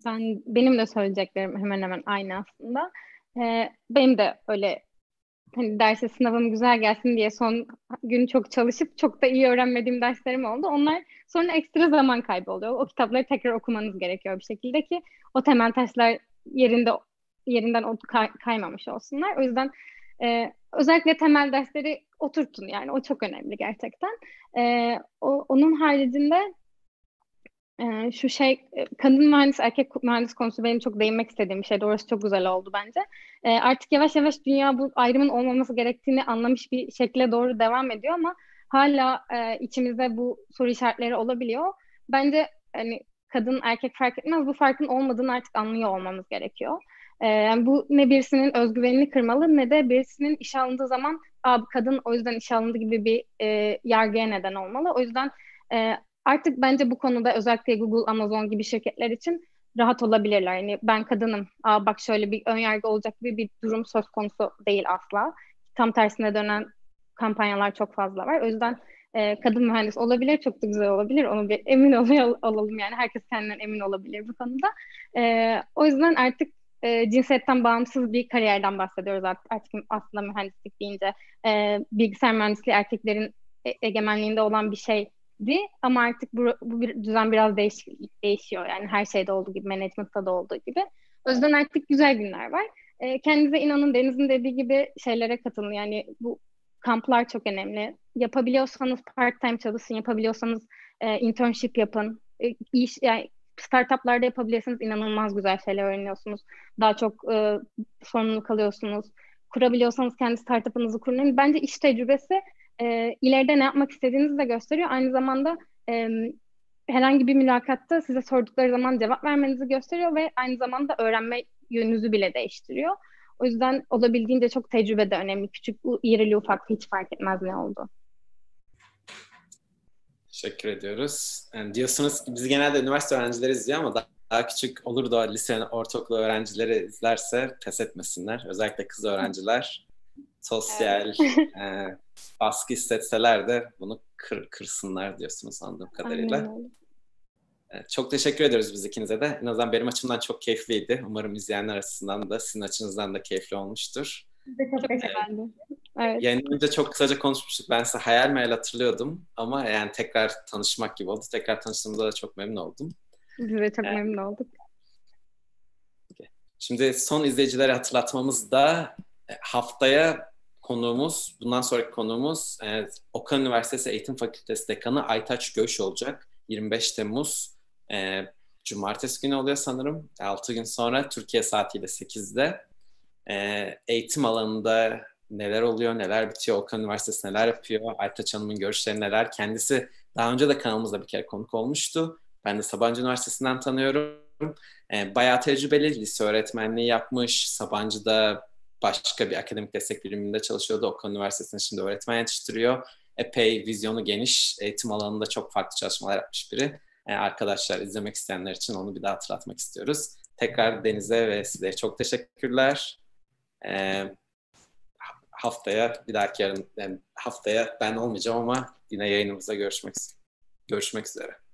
Ben benim de söyleyeceklerim hemen hemen aynı aslında. Ee, benim de öyle hani derse sınavım güzel gelsin diye son gün çok çalışıp çok da iyi öğrenmediğim derslerim oldu. Onlar sonra ekstra zaman kaybı oluyor. O kitapları tekrar okumanız gerekiyor bir şekilde ki o temel taşlar yerinde yerinden kay, kaymamış olsunlar. O yüzden e, özellikle temel dersleri oturtun yani o çok önemli gerçekten. E, o, onun haricinde e, şu şey kadın mühendis erkek mühendis konusu benim çok değinmek istediğim bir şeydi. Orası çok güzel oldu bence. E, artık yavaş yavaş dünya bu ayrımın olmaması gerektiğini anlamış bir şekilde doğru devam ediyor ama hala e, içimizde bu soru işaretleri olabiliyor. Bence hani kadın erkek fark etmez bu farkın olmadığını artık anlıyor olmamız gerekiyor. E, yani bu ne birisinin özgüvenini kırmalı ne de birisinin işe alındığı zaman Aa, kadın o yüzden işe alındı gibi bir e, yargıya neden olmalı. O yüzden e, artık bence bu konuda özellikle Google, Amazon gibi şirketler için rahat olabilirler. Yani ben kadınım, Aa, bak şöyle bir ön yargı olacak gibi bir durum söz konusu değil asla. Tam tersine dönen kampanyalar çok fazla var. O yüzden e, kadın mühendis olabilir, çok da güzel olabilir. Onu bir emin olalım yani. Herkes kendinden emin olabilir bu konuda. E, o yüzden artık e, cinsiyetten bağımsız bir kariyerden bahsediyoruz artık, artık aslında mühendislik deyince. E, bilgisayar mühendisliği erkeklerin e, egemenliğinde olan bir şeydi ama artık bu, bu bir, düzen biraz değiş, değişiyor. Yani her şeyde olduğu gibi, management'ta da olduğu gibi. O yüzden artık güzel günler var. E, kendinize inanın, Deniz'in dediği gibi şeylere katılın. Yani bu kamplar çok önemli. Yapabiliyorsanız part time çalışın, yapabiliyorsanız e, internship yapın. E, iş yani startuplarda yapabilirsiniz inanılmaz güzel şeyler öğreniyorsunuz. Daha çok e, sorumluluk alıyorsunuz. Kurabiliyorsanız kendi startup'ınızı kurun. Bence iş tecrübesi e, ileride ne yapmak istediğinizi de gösteriyor. Aynı zamanda e, herhangi bir mülakatta size sordukları zaman cevap vermenizi gösteriyor ve aynı zamanda öğrenme yönünüzü bile değiştiriyor. O yüzden olabildiğince çok tecrübe de önemli. Küçük, irili ufak hiç fark etmez ne oldu. Teşekkür ediyoruz. Yani diyorsunuz ki biz genelde üniversite öğrencileri izliyor ama daha, daha küçük olur da lise, ortaokul öğrencileri izlerse pes etmesinler. Özellikle kız öğrenciler sosyal e, baskı hissetseler de bunu kır, kırsınlar diyorsunuz anladığım kadarıyla. Evet, çok teşekkür ediyoruz biz ikinize de. En azından benim açımdan çok keyifliydi. Umarım izleyenler açısından da sizin açınızdan da keyifli olmuştur. Çok teşekkür ederim. Evet. Yayınımızda çok kısaca konuşmuştuk. Ben size hayal meyal hatırlıyordum ama yani tekrar tanışmak gibi oldu. Tekrar tanıştığımda da çok memnun oldum. Biz de çok evet. memnun olduk. Şimdi son izleyicilere hatırlatmamız da e, haftaya konuğumuz, bundan sonraki konuğumuz e, Okan Üniversitesi Eğitim Fakültesi Dekanı Aytaç Göş olacak. 25 Temmuz e, Cumartesi günü oluyor sanırım. 6 gün sonra Türkiye saatiyle 8'de e, eğitim alanında neler oluyor, neler bitiyor, Okan Üniversitesi neler yapıyor, Aytaç Hanım'ın görüşleri neler. Kendisi daha önce de kanalımızda bir kere konuk olmuştu. Ben de Sabancı Üniversitesi'nden tanıyorum. E, bayağı tecrübeli, lise öğretmenliği yapmış. Sabancı'da başka bir akademik destek biriminde çalışıyordu. Okan Üniversitesi'nde şimdi öğretmen yetiştiriyor. Epey vizyonu geniş, eğitim alanında çok farklı çalışmalar yapmış biri. E, arkadaşlar izlemek isteyenler için onu bir daha hatırlatmak istiyoruz. Tekrar Deniz'e ve size çok teşekkürler. E, haftaya bir dahaki yarın yani haftaya ben olmayacağım ama yine yayınımızda görüşmek görüşmek üzere.